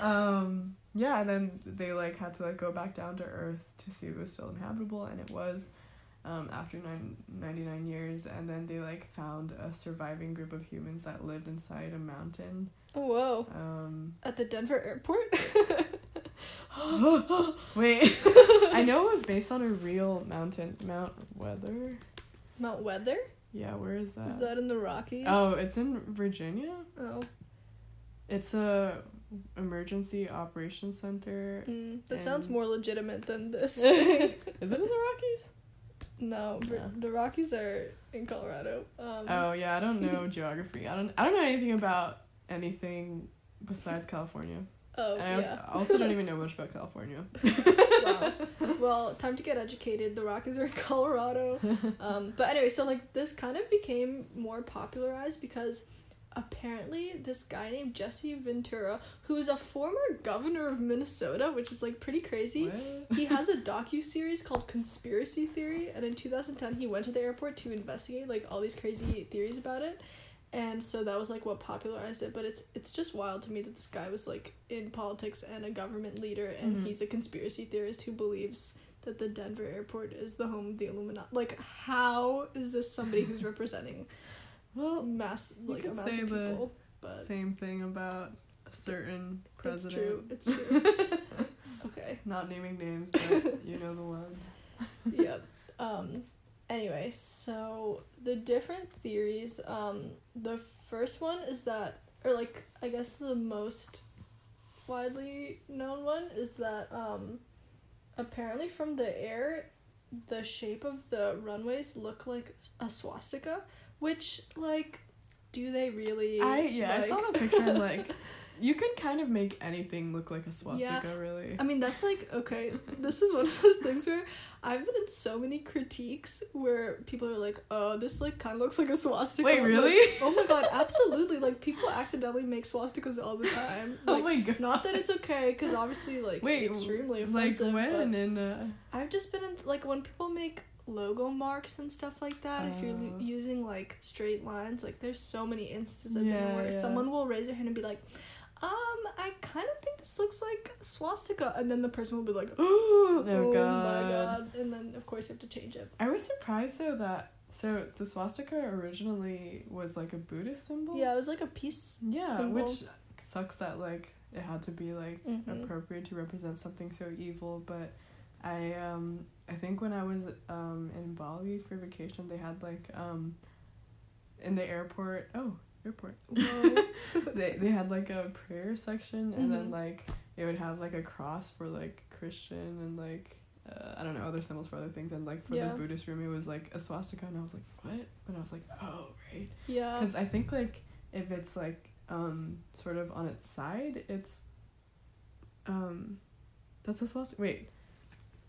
um, yeah, and then they like had to like go back down to Earth to see if it was still inhabitable, and it was. Um, after nine, 99 years, and then they like found a surviving group of humans that lived inside a mountain. Oh whoa! Um, At the Denver airport. wait, I know it was based on a real mountain, Mount Weather. Mount Weather. Yeah, where is that? Is that in the Rockies? oh, it's in Virginia. Oh. It's a emergency operations center. Mm, that sounds more legitimate than this. is it in the Rockies? No, Yeah. the Rockies are in Colorado. Um, Oh yeah, I don't know geography. I don't. I don't know anything about anything besides California. Oh and I yeah. also, also don't even know much about California. Wow. well, time to get educated. The Rockies are in Colorado. Um, but anyway, so like this kind of became more popularized because apparently this guy named Jesse Ventura, who is a former governor of Minnesota, which is like pretty crazy. What? he has a docu series called Conspiracy Theory, and in 2010 he went to the airport to investigate like all these crazy theories about it, and so that was like what popularized it. But it's it's just wild to me that this guy was like in politics and a government leader, and Mhm. he's a conspiracy theorist who believes that the Denver airport is the home of the Illuminati. Like, how is this somebody who's representing Well, mass like amounts say of the people? But same thing about a certain president. it's true. It's true. okay. Not naming names, but you know the one. yep. Um anyway, so the different theories, um the first one is that or like I guess the most widely known one is that um apparently from the air the shape of the runways look like a swastika, which like do they really I yeah, I saw like- the picture and like you can kind of make anything look like a swastika, really. I mean, that's like, okay, this is one of those things where I've been in so many critiques where people are like, oh, this like kind of looks like a swastika. Wait, really? like, oh my god, absolutely. Like, people accidentally make swastikas all the time. oh my god. not that it's okay, because obviously, like, Wait, extremely like offensive. when and uh I've just been in, like, when people make logo marks and stuff like that, if you're Oh. l- using, like, straight lines, like, there's so many instances I've been in Yeah, where yeah. someone will raise their hand and be like, um, I kind of think this looks like swastika, and then the person will be like, "Oh, Oh, my God. god!" And then of course you have to change it. I was surprised though that so the swastika originally was like a Buddhist symbol. Yeah, it was like a piece. Yeah, symbol. which sucks that like it had to be like Mhm. appropriate to represent something so evil, but I um I think when I was um in Bali for vacation they had like um in the airport oh airport they they had like a prayer section and then Mhm. like it would have like a cross for like Christian and like uh, I don't know other symbols for other things and like for Yeah. the Buddhist room it was like a swastika and I was like what but I was like oh right yeah. because I think like if it's like um sort of on its side it's um that's a swastika wait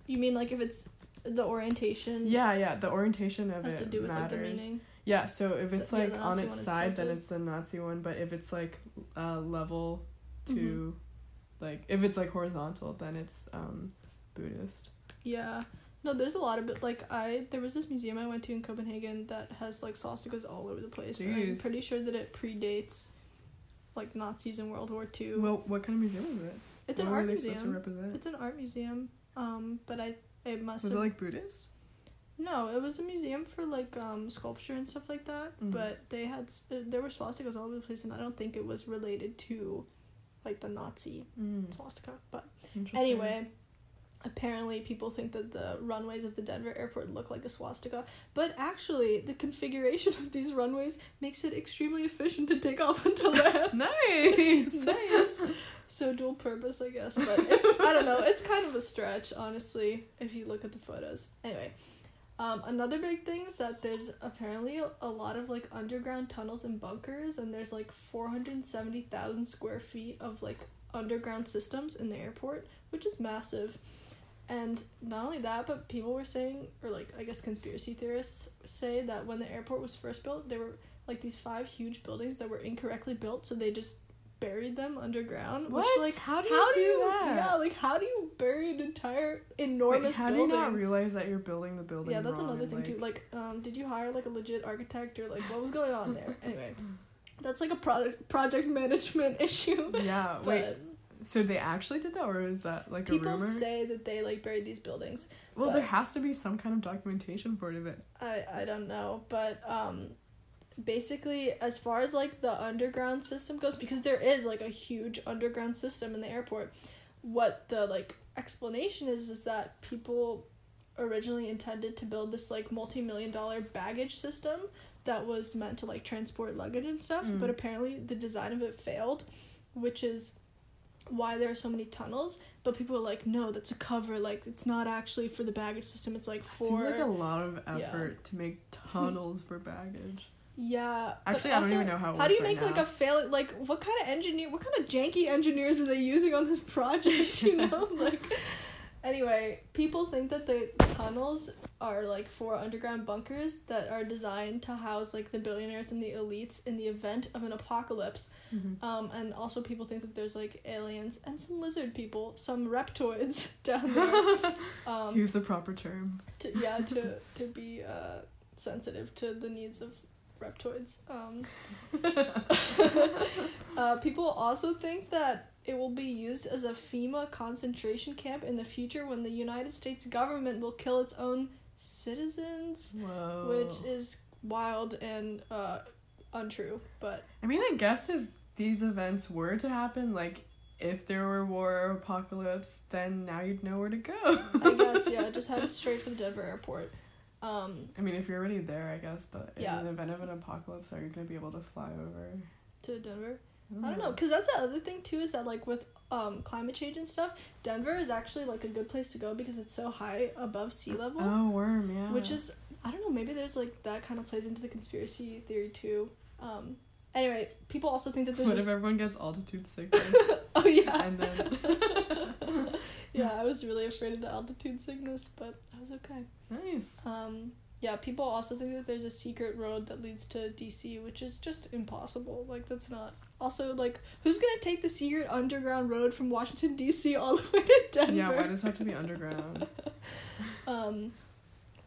You mean like if it's the orientation? yeah yeah the orientation of Has it to do with like the meaning. Yeah, so if it's The- like the on its side, then it's the Nazi one. But if it's like uh, level to, Mhm. like if it's like horizontal, then it's um, Buddhist. Yeah. No, there's a lot of it. Like I, there was this museum I went to in Copenhagen that has like swastikas all over the place. I'm pretty sure that it predates, like Nazis in World War Two. Well, what kind of museum is it? it's what an art museum. represent? It's an art museum. Um, but I, it must Was have it like Buddhist? No, it was a museum for like um sculpture and stuff like that. Mhm. But they had uh, there were swastikas all over the place, and I don't think it was related to like the Nazi Mm, swastika. But anyway, apparently people think that the runways of the Denver airport look like a swastika, but actually the configuration of these runways makes it extremely efficient to take off and to land. nice, nice. So dual purpose, I guess, but it's I don't know. It's kind of a stretch, honestly, if you look at the photos. Anyway, um, another big thing is that there's apparently a, lot of like underground tunnels and bunkers, and there's like four hundred seventy thousand square feet of like underground systems in the airport, which is massive. And not only that, but people were saying, or like I guess conspiracy theorists say that when the airport was first built, there were like these five huge buildings that were incorrectly built, so they just buried them underground. What? Which like how do you how do do you that? yeah like how do you bury an entire Wait, enormous how do you not realize that you're building the building? yeah, that's another thing too. Like, um, did you hire like a legit architect or like what was going on there? Anyway, that's like a product project management issue. yeah, But wait. So they actually did that, or is that like a people rumor? say that they like buried these buildings. well, there has to be some kind of documentation for it. It. I I don't know, but um basically as far as like the underground system goes because there is like a huge underground system in the airport what the like explanation is is that people originally intended to build this like multi-million dollar baggage system that was meant to like transport luggage and stuff Mm. but apparently the design of it failed which is why there are so many tunnels but people are like no that's a cover like it's not actually for the baggage system it's like for Seems like a lot of Yeah. effort to make tunnels for baggage. Yeah. Actually, I don't also, even know how it How do you make right like now. a fail? Like, what kind of engineer? What kind of janky engineers were they using on this project? You know, like. Anyway, people think that the tunnels are like four underground bunkers that are designed to house like the billionaires and the elites in the event of an apocalypse. Mhm. Um, and also people think that there's like aliens and some lizard people, some reptoids down there. Um, Use the proper term. to yeah to to be uh sensitive to the needs of reptoids um uh people also think that it will be used as a FEMA concentration camp in the future when the United States government will kill its own citizens Whoa. which is wild and uh untrue but I mean, I guess if these events were to happen, like if there were war or apocalypse, then now you'd know where to go. I guess yeah just head straight for the Denver airport um I mean, if you're already there, I guess, but Yeah. in the event of an apocalypse, are you gonna be able to fly over? to Denver I don't know, cause that's the other thing too is that like with um climate change and stuff, Denver is actually like a good place to go because it's so high above sea level, Oh, worm, yeah. which is I don't know maybe there's like that kind of plays into the conspiracy theory too. Um, anyway, people also think that there's What if this- everyone gets altitude sickness? oh yeah and then yeah I was really afraid of the altitude sickness, but I was okay. nice. Um, yeah, people also think that there's a secret road that leads to DC, which is just impossible. Like that's not. Also, like, who's gonna take the secret underground road from Washington D.C. all the way to Denver? Yeah, why does it have to be underground? um.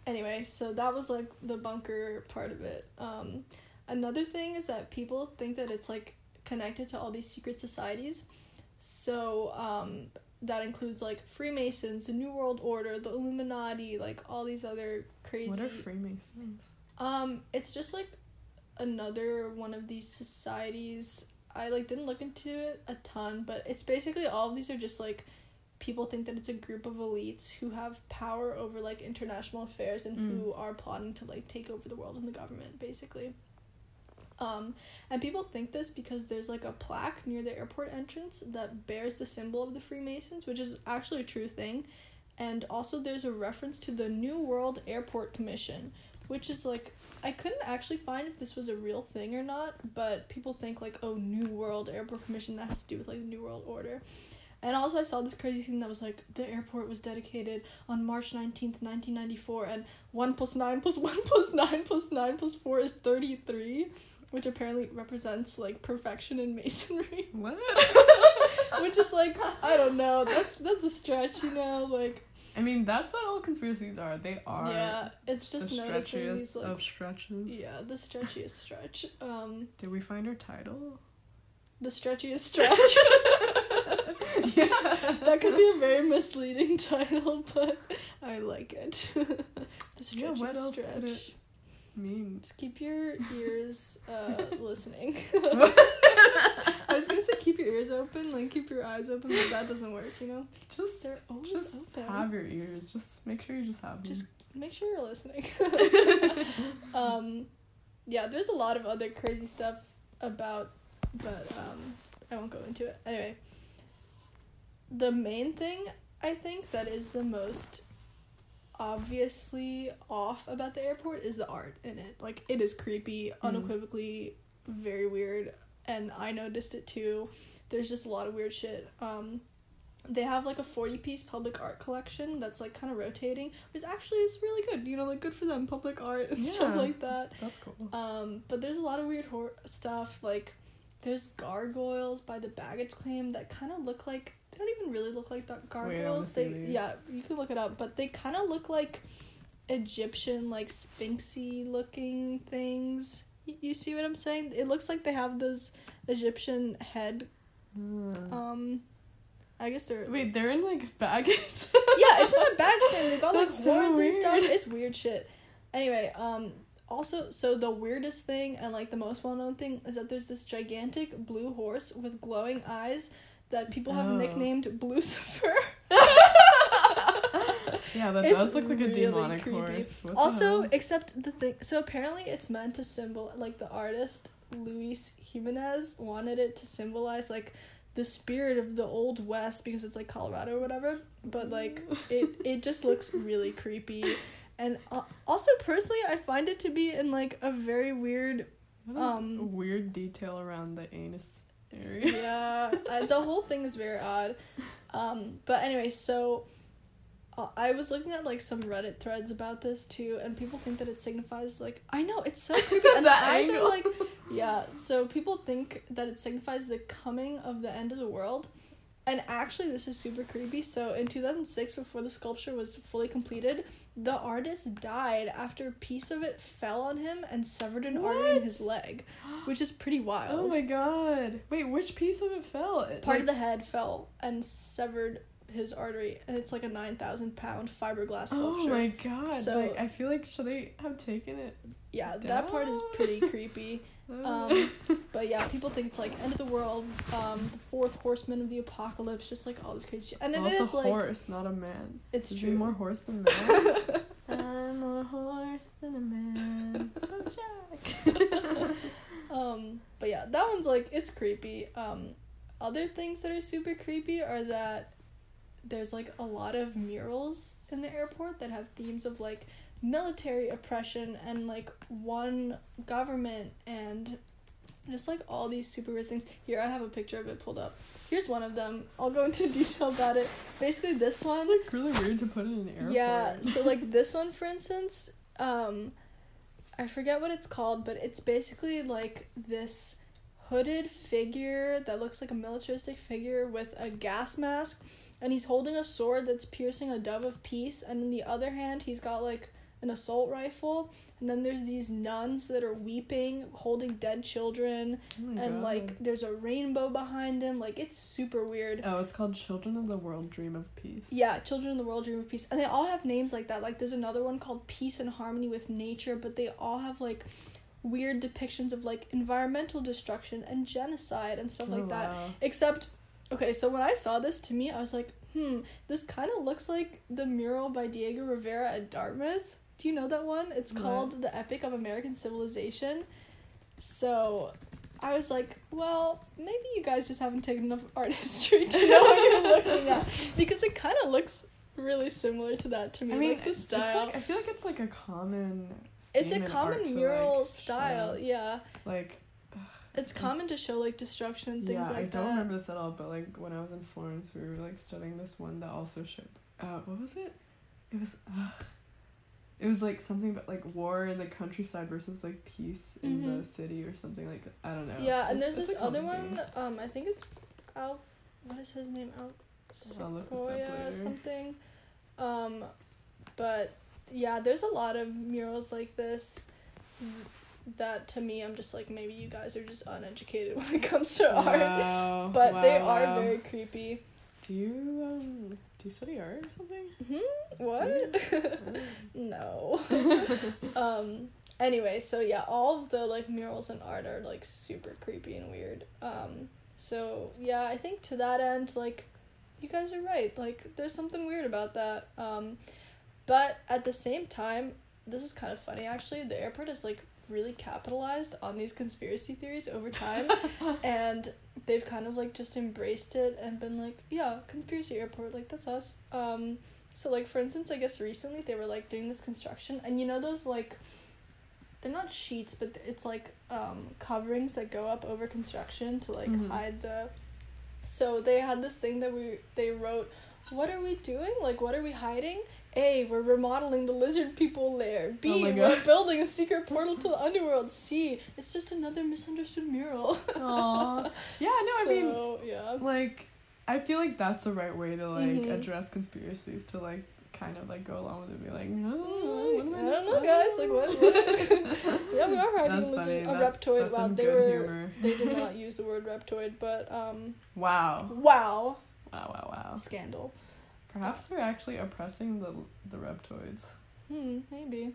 Anyway, so that was like the bunker part of it. Um, another thing is that people think that it's like connected to all these secret societies. So um, that includes like Freemasons, the New World Order, the Illuminati, like all these other crazy. What are Freemasons? Um, it's just like another one of these societies. I like didn't look into it a ton, but it's basically all of these are just like people think that it's a group of elites who have power over like international affairs and Mm. who are plotting to like take over the world and the government basically. Um, and people think this because there's like a plaque near the airport entrance that bears the symbol of the Freemasons, which is actually a true thing. And also, there's a reference to the New World Airport Commission, which is like I couldn't actually find if this was a real thing or not, but people think like, oh, New World Airport Commission that has to do with like the New World Order. And also I saw this crazy thing that was like the airport was dedicated on March nineteenth, nineteen ninety four, and one plus nine plus one plus nine plus nine plus four is thirty three, which apparently represents like perfection in masonry. What? which is like I don't know, that's that's a stretch, you know, like I mean, that's what all conspiracies are. They are yeah, it's the just noticing stretchiest these like of stretches. yeah, the stretchiest stretch. Um, Did we find our title? the stretchiest stretch. yeah. that could be a very misleading title, but I like it. the Yeah, stretchiest could stretch. Just keep your ears uh, listening. I was gonna say keep your ears open, like keep your eyes open, but that doesn't work, you know? Just, They're always just open. have your ears. Just make sure you just have them. Just make sure you're listening. um, yeah, there's a lot of other crazy stuff about, but um, I won't go into it. Anyway, the main thing I think that is the most obviously off about the airport is the art in it. Like it is creepy, Mm. unequivocally very weird, and I noticed it too. There's just a lot of weird shit. Um, they have like a 40 piece public art collection that's like kind of rotating which actually is really good you know like good for them public art and stuff like that That's cool. um but there's a lot of weird hor- stuff like there's gargoyles by the baggage claim that kind of look like they don't even really look like the gargoyles they yeah you can look it up but they kind of look like egyptian like sphinxy looking things Y- you see what i'm saying it looks like they have those egyptian head Hmm. um i guess they're Wait, they're in like baggage. yeah, it's in a badge thing. They got like so horns and stuff. It's weird shit. Anyway, um, also, so the weirdest thing and like the most well known thing is that there's this gigantic blue horse with glowing eyes that people have Oh. nicknamed Blucifer. yeah, that It's does look like a really demonic creepy. horse. What also, except the thing, so apparently it's meant to symbol like the artist Luis Jimenez wanted it to symbolize like the spirit of the old west because it's like Colorado or whatever. But like it, it just looks really creepy, and uh, also personally, I find it to be in like a very weird Um, a weird detail around the anus area? yeah, I, the whole thing is very odd. Um, but anyway, so uh, I was looking at like some Reddit threads about this too, and people think that it signifies like I know it's so creepy, and the eyes angle. are like yeah. So people think that it signifies the coming of the end of the world. And actually, this is super creepy. So, in 2006, before the sculpture was fully completed, the artist died after a piece of it fell on him and severed an artery in his leg, which is pretty oh wild Oh my god. Wait, which piece of it fell? It, part like, of the head fell and severed his artery and it's like a 9000 pound fiberglass oh sculpture Oh my god. So- like I feel like should they have taken it? yeah that part is pretty creepy um but yeah people think it's like end of the world um the fourth horseman of the apocalypse just like all this crazy shit and well, it it's is a like horse, not a man. it's Is true more horse than man? I'm more horse than a man. Bojack. um but yeah that one's like it's creepy um other things that are super creepy are that there's like a lot of murals in the airport that have themes of like military oppression and like one government and just like all these super weird things. Here I have a picture of it pulled up. Here's one of them. I'll go into detail about it. Basically this one like really weird to put in an airport. yeah, so like this one for instance, um I forget what it's called, but it's basically like this hooded figure that looks like a militaristic figure with a gas mask and he's holding a sword that's piercing a dove of peace and in the other hand he's got like an assault rifle and then there's these nuns that are weeping holding dead children Oh and God. like there's a rainbow behind him like it's super weird Oh, it's called Children of the World Dream of Peace. yeah, Children of the World Dream of Peace. And they all have names like that. Like there's another one called Peace and Harmony with Nature, but they all have like weird depictions of like environmental destruction and genocide and stuff Oh, like that. wow. Except okay, so when I saw this to me, I was like, "Hmm, this kind of looks like the mural by Diego Rivera at Dartmouth." Do you know that one? It's What? called The Epic of American Civilization. So, I was like, well, maybe you guys just haven't taken enough art history to know what you're looking at because it kind of looks really similar to that to me. I mean, like the style. like I feel like it's like a common. It's a common mural like, style, show, yeah. Like It's common to show like destruction and things yeah, like that. I don't that. remember this at all. But like when I was in Florence, we were like studying this one that also showed. Uh, what was it? It was. Uh, it was like something about like war in the countryside versus like peace in the Mhm. city or something like that. I don't know. Yeah, and there's this other one. Um, I think it's Alf. What is his name? Alf I'll look this up Sequoia something. Um, but yeah, there's a lot of murals like this. That to me, I'm just like maybe you guys are just uneducated when it comes to art. Wow, But they are wow. very creepy. Do you um do you study art or something? Hmm? What? no. um anyway so yeah all of the like murals and art are like super creepy and weird um so yeah i think to that end like you guys are right like there's something weird about that um but at the same time this is kind of funny actually the airport is like really capitalized on these conspiracy theories over time. And they've kind of like just embraced it and been like yeah conspiracy airport like that's us. Um so like for instance i guess recently they were like doing this construction and you know those like they're not sheets but it's like um coverings that go up over construction to like Mhm. hide the so they had this thing that we they wrote what are we doing? Like what are we hiding a we're remodeling the lizard people lair b Oh we're building a secret portal to the underworld c it's just another misunderstood mural Aw. Yeah, no, I mean yeah like I feel like that's the right way to like Mhm. address conspiracies to like kind of like go along with it and be like, no, Mm, what am I I don't know, guys. Like, what- what- yeah, we are hiding That's a lizard, funny. a That's- reptoid. That's wow, they were humor. they did not use the word reptoid, but um, Wow. wow, Wow, wow, wow. scandal. Perhaps they're actually oppressing the the reptoids. Hmm, maybe.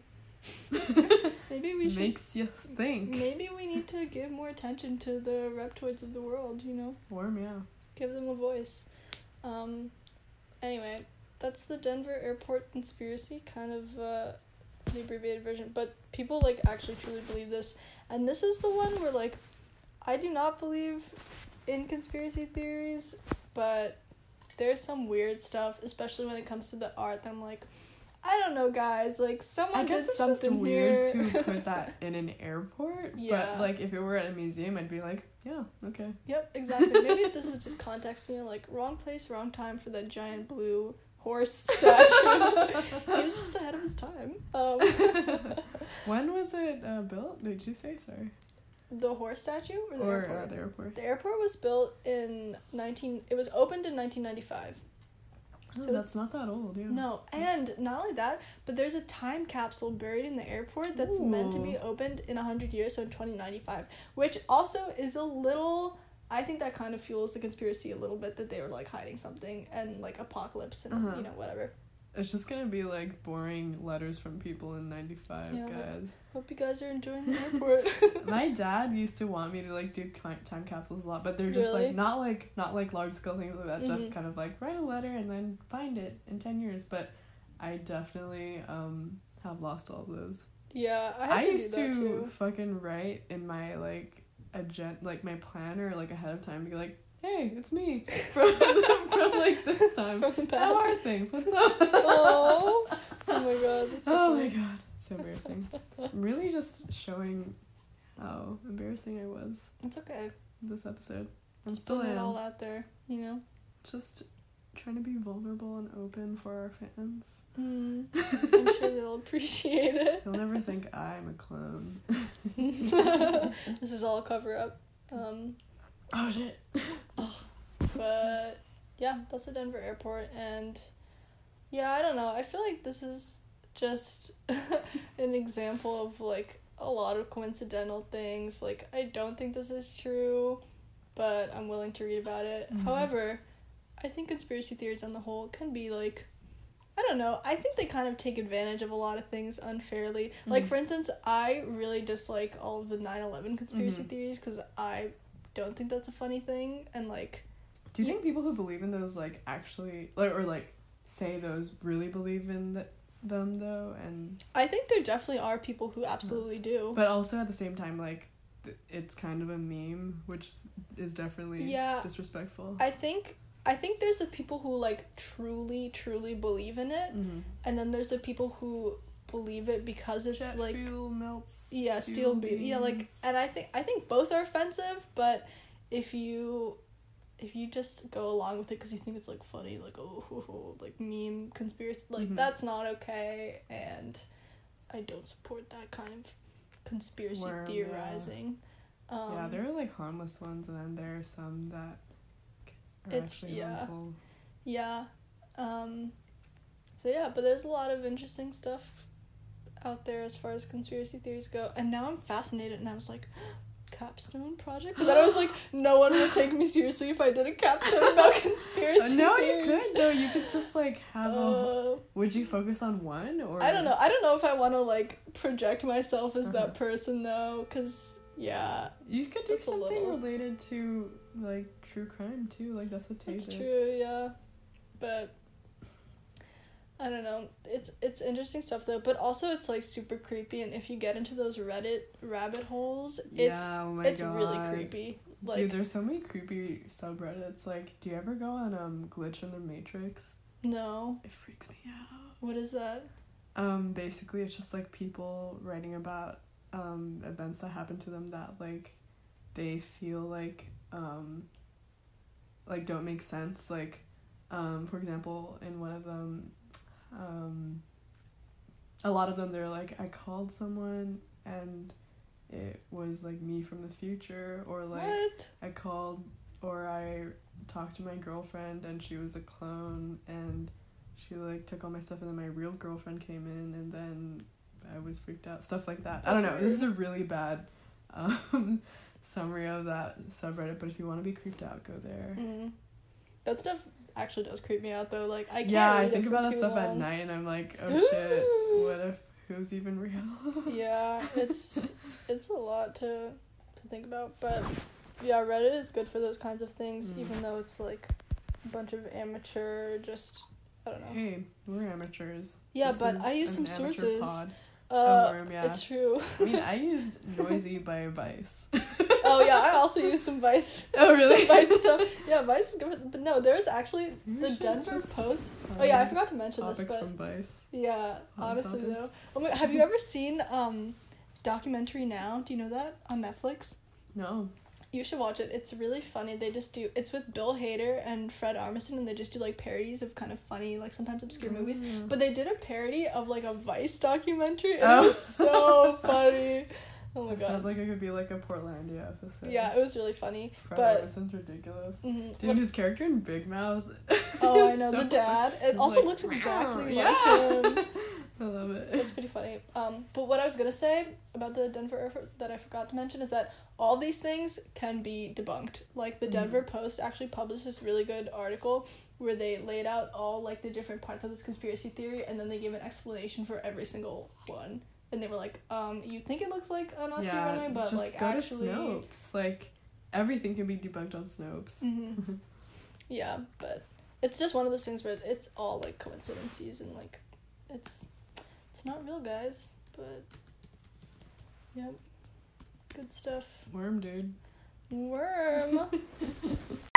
maybe we should. Makes you think. Maybe we need to give more attention to the reptoids of the world. You know, Worm, yeah. give them a voice. Um, anyway, that's the Denver airport conspiracy, kind of uh, the abbreviated version. But people like actually truly believe this, and this is the one where like, I do not believe in conspiracy theories, but there's some weird stuff, especially when it comes to the art. That I'm like, I don't know, guys. Like someone I guess did something weird here. to put that in an airport. Yeah. But like if it were at a museum, I'd be like, yeah, okay. Yep, exactly. Maybe this is just context, you know, like wrong place, wrong time for that giant blue horse statue. he was just ahead of his time. Um, when was it uh, built? Did you say sorry? The horse statue or the or airport? uh, the airport? The airport was built in nineteen. It was opened in nineteen ninety five. Oh, so that's not that old. Yeah. No, and not only that, but there's a time capsule buried in the airport that's meant to be opened in 100 years, so in 2095, which also is a little. I think that kind of fuels the conspiracy a little bit that they were like hiding something and like apocalypse and Uh-huh. you know whatever. It's just gonna be like boring letters from people in '95, Yeah. guys. Hope you guys are enjoying the airport. My dad used to want me to like do time time capsules a lot, but they're just Really? like not like not like large scale things like that. Just Mhm. kind of like write a letter and then find it in ten years. But I definitely um have lost all of those. yeah, I, had I, to used do that to too. fucking write in my like agent like my planner like ahead of time, be like, hey, it's me from from like this time. From the How are things? What's up? oh, oh my god. So Oh my god, so embarrassing. I'm really just showing how embarrassing I was It's okay. this episode. I'm Just still it all out there, you know. Just trying to be vulnerable and open for our fans. Mm, I'm sure they'll appreciate it. They'll never think I'm a clone. this is all a cover up. Um, Oh shit. oh. but yeah, that's the Denver airport, and yeah, I don't know. I feel like this is just an example of like a lot of coincidental things. Like, I don't think this is true, but I'm willing to read about it. Mhm. However, I think conspiracy theories on the whole can be like. I don't know. I think they kind of take advantage of a lot of things unfairly. Like, Mhm. for instance, I really dislike all of the 9 11 conspiracy Mhm. theories because I don't think that's a funny thing. And, like, Do you think people who believe in those like actually like or like say those really believe in th- them though and I think there definitely are people who absolutely do. but also at the same time like th- it's kind of a meme which is definitely Yeah. disrespectful. I think. I think there's the people who like truly, truly believe in it, mm-hmm. and then there's the people who believe it because it's Jet like fuel melts. yeah, steel beam. Yeah, like, and I think I think both are offensive, but if you if you just go along with it because you think it's like funny, like oh, ho, ho, like meme conspiracy, like Mhm. that's not okay, and I don't support that kind of conspiracy Worm, yeah. theorizing. Um, yeah, there are like harmless ones, and then there are some that are It's- actually yeah. harmful. Yeah. Um so yeah, but there's a lot of interesting stuff out there as far as conspiracy theories go. And now I'm fascinated and I was like capstone project? But then I was like, no one would take me seriously if I did a capstone about conspiracy no, you could though. You could just like have a. Uh, Would you focus on one or? I don't know. I don't know if I want to like project myself as Uh-huh. that person though, because yeah, You could do something little- related to like true crime too. Like that's what Tay That's true, yeah. But I don't know. It's it's interesting stuff though, but also it's like super creepy and if you get into those Reddit rabbit holes, it's yeah, oh it's god. really creepy. Like Dude, there's so many creepy subreddits. Like, do you ever go on um glitch in the Matrix? no. It freaks me out. What is that? Um, basically, it's just like people writing about um events that happen to them that like they feel like um like don't make sense. Like, um, for example, in one of them, um, a lot of them they're like, I called someone and it was like me from the future, or like what? I called or I talked to my girlfriend and she was a clone and she like took all my stuff and then my real girlfriend came in and then I was freaked out. Stuff like that. I don't know. That's This is a really bad um summary of that subreddit, but if you want to be creeped out, go there. Mm. That stuff actually does creep me out though. Like I can't yeah, I think about that stuff at night and I'm like, oh shit, what if who's even real? yeah, it's it's a lot to to think about, but yeah, Reddit is good for those kinds of things, Mm. even though it's like a bunch of amateur, just I don't know. hey, we're amateurs. Yeah, This but I use some sources. Uh, oh, worm, yeah. It's true. I mean, I used Noisey by Vice. oh yeah, I also use some Vice. Oh, really? Some Vice stuff. Yeah, Vice is good. But no, there's actually the Denver Post. Oh yeah, I forgot to mention this, but from Vice. yeah, Hot honestly topics. though. Oh my, have you ever seen um, documentary now? Do you know that on Netflix? No. You should watch it. It's really funny. They just do. It's with Bill Hader and Fred Armisen, and they just do like parodies of kind of funny, like sometimes obscure movies. Mm. But they did a parody of like a Vice documentary, and Oh. it was so funny. Oh my It god. sounds like it could be like a Portlandia episode. yeah, it was really funny. Fred but- Armisen's ridiculous. Mhm. Dude, his character in Big Mouth. Oh, I know so the dad. It also like, looks exactly yeah. like him. I love it. It's pretty funny. Um, but what I was gonna say about the Denver Air that I forgot to mention is that all these things can be debunked. Like the. Denver Post actually published this really good article where they laid out all like the different parts of this conspiracy theory, and then they gave an explanation for every single one. And they were like, um, you think it looks like a Nazi yeah, runway, but just like go actually, to Snopes. Like everything can be debunked on Snopes. Mhm. yeah, but it's just one of those things where it's all like coincidences and like it's it's not real, guys. But yep, good stuff. Worm, dude. Worm.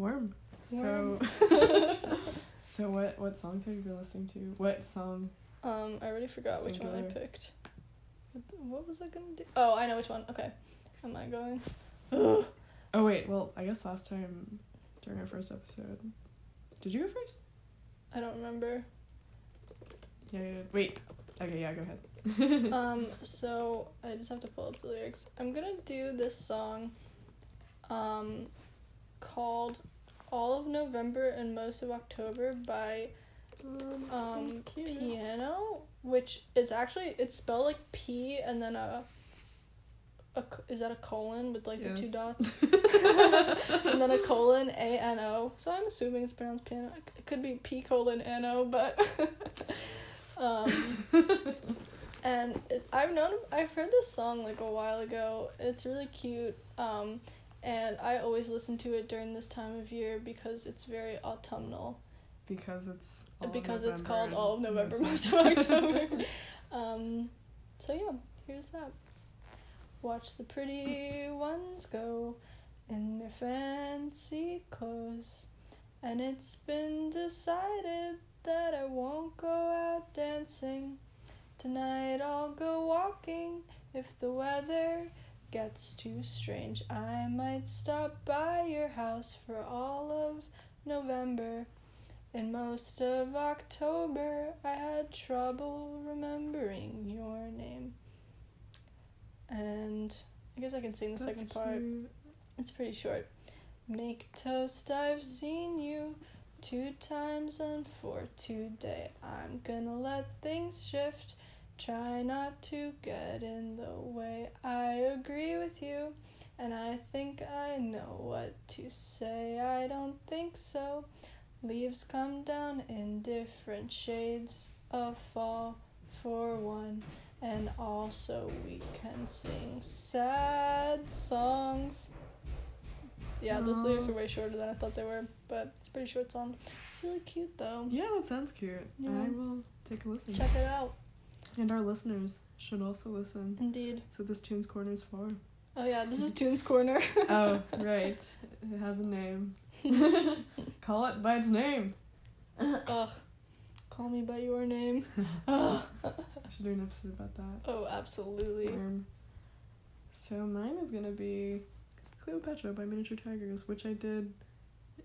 Worm. So, so what? What songs have you been listening to? What song? um, I already forgot which one I picked. What, was I gonna do? Oh, I know which one. Okay, am I going? Oh wait, well I guess last time during our first episode, did you go first? I don't remember. Yeah, did. Wait. Okay, yeah, go ahead. um, so I just have to pull up the lyrics. I'm gonna do this song, um, called "All of November and Most of October" by um Piano, which is actually it's spelled like P and then a a is that a colon with like the two dots and then a colon A N O? So I'm assuming it's pronounced piano. It could be P colon N O, but um, and it, I've known I've heard this song like a while ago. It's really cute. Um, and I always listen to it during this time of year because it's very autumnal. because it's all of because it's called All of November, most Most of October. um, so yeah, here's that. Watch the pretty ones go in their fancy clothes, and it's been decided that I won't go out dancing. Tonight I'll go walking if the weather gets too strange. I might stop by your house for all of November. In most of October, I had trouble remembering your name. And I guess I can sing the That's second part. cute. It's pretty short. Make toast, I've seen you two times, and for today, I'm gonna let things shift. Try not to get in the way. I agree with you, and I think I know what to say. I don't think so. Leaves come down in different shades of fall for one. And also, we can sing sad songs. Yeah, those lyrics are way shorter than I thought they were, but it's a pretty short song. It's really cute though. Yeah, that sounds cute. Yeah. I will take a listen. Check it out. And our listeners should also listen. Indeed. So this tune's corner is for. Oh yeah, this is Tunes Corner. oh, right. It has a name. Call it by its name. Ugh. Call me by your name. Ugh. I should do an episode about that. Oh, absolutely. Um, so mine is gonna be Cleopatra by Miniature Tigers, which I did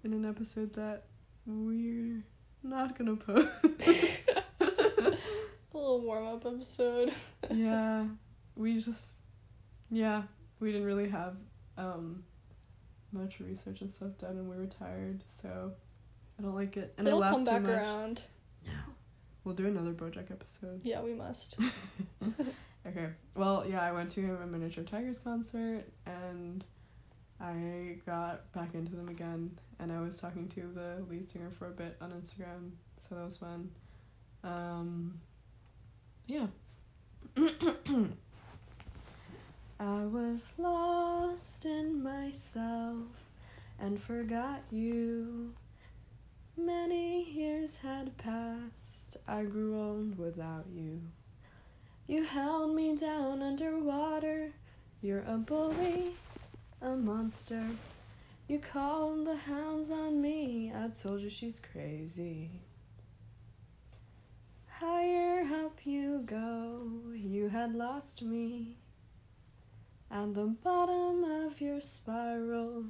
in an episode that we're not gonna post. A little warm up episode. yeah, we just yeah we didn't really have um much research and stuff done, and we were tired, so I don't like it. And It'll I laughed come too back much. around. No, we'll do another BoJack episode. Yeah, we must. Okay. Well, yeah, I went to a Miniature Tigers concert and I got back into them again and I was talking to the lead singer for a bit on Instagram, so that was fun. Um yeah. I was lost in myself and forgot you. Many years had passed, I grew old without you. You held me down underwater, you're a bully, a monster. You called the hounds on me, I told you she's crazy. Higher up you go, you had lost me. At the bottom of your spiral,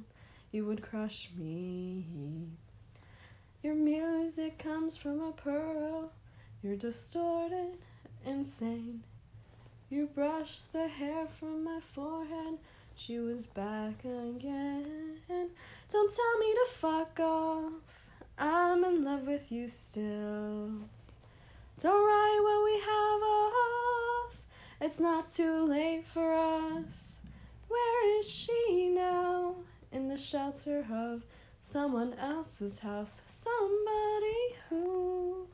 you would crush me. Your music comes from a pearl, you're distorted, insane. You brushed the hair from my forehead, she was back again. Don't tell me to fuck off, I'm in love with you still. Don't write what we have off, it's not too late for us. Where is she now? In the shelter of someone else's house. Somebody who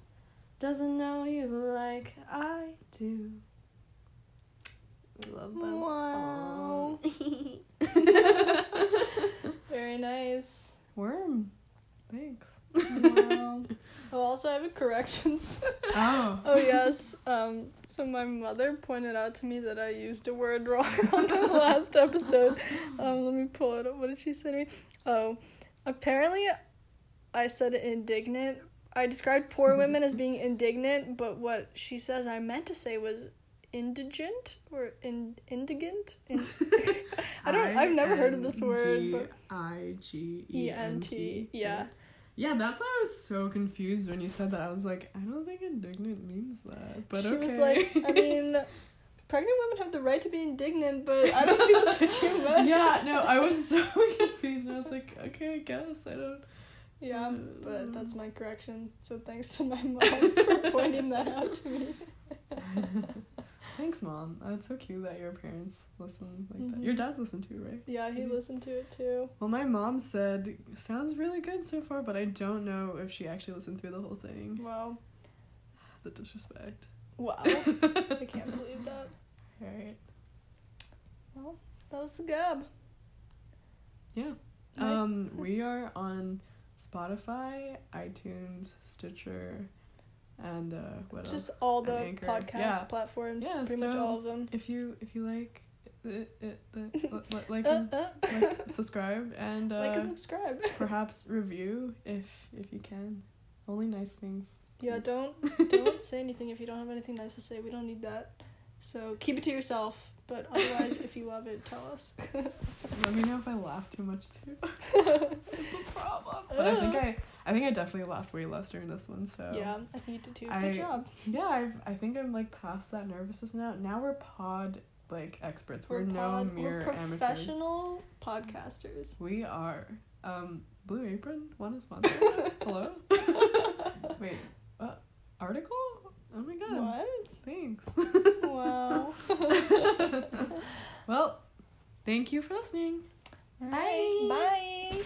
doesn't know you like I do. Love that Wow. Very nice. Worm. Thanks. Wow. oh, also, I have a corrections. Oh. oh yes. Um. So my mother pointed out to me that I used a word wrong on the last episode. Um. Let me pull it up. What did she say to me? Oh, apparently, I said indignant. I described poor women as being indignant, but what she says I meant to say was indigent or in indigent. In- I don't. I've never heard of this word, but I G E N T. Yeah. Yeah, that's why I was so confused when you said that. I was like, I don't think indignant means that. But she okay. was like, I mean, pregnant women have the right to be indignant, but I don't think that's what you meant. yeah, no, I was so confused. I was like, okay, I guess I don't. Yeah, but that's my correction. So thanks to my mom for pointing that out to me. Thanks, mom. Oh, it's so cute that your parents listen like Mhm. that. Your dad listened to, it, right? Yeah, he listened to it too. Well, my mom said sounds really good so far, but I don't know if she actually listened through the whole thing. Wow. The disrespect. Wow. I can't believe that. Alright. Well, that was the gab. Yeah. Right. Um, we are on Spotify, iTunes, Stitcher, and uh, what else? Just all the podcast Yeah. platforms, Yeah, pretty much so- all of them. If you if you like it, it, it, li- like, Uh, and- uh. like, subscribe and like uh, and subscribe. perhaps review if if you can. Only nice things. Yeah, don't don't say anything if you don't have anything nice to say. We don't need that. So keep it to yourself. But otherwise, if you love it, tell us. Let me know if I laugh too much too. it's a problem. But I think I I think I definitely laughed way less during this one. So Yeah, I think you did too. I- Good job. Yeah, I've, I think I'm like past that nervousness now. Now we're pod like experts. We're, no pod- mere we're amateurs. professional podcasters. We are. Um, Blue Apron want to sponsor? Hello. Wait, what article? Oh my god! What? Thanks. Wow. well, thank you for listening. Bye. Bye.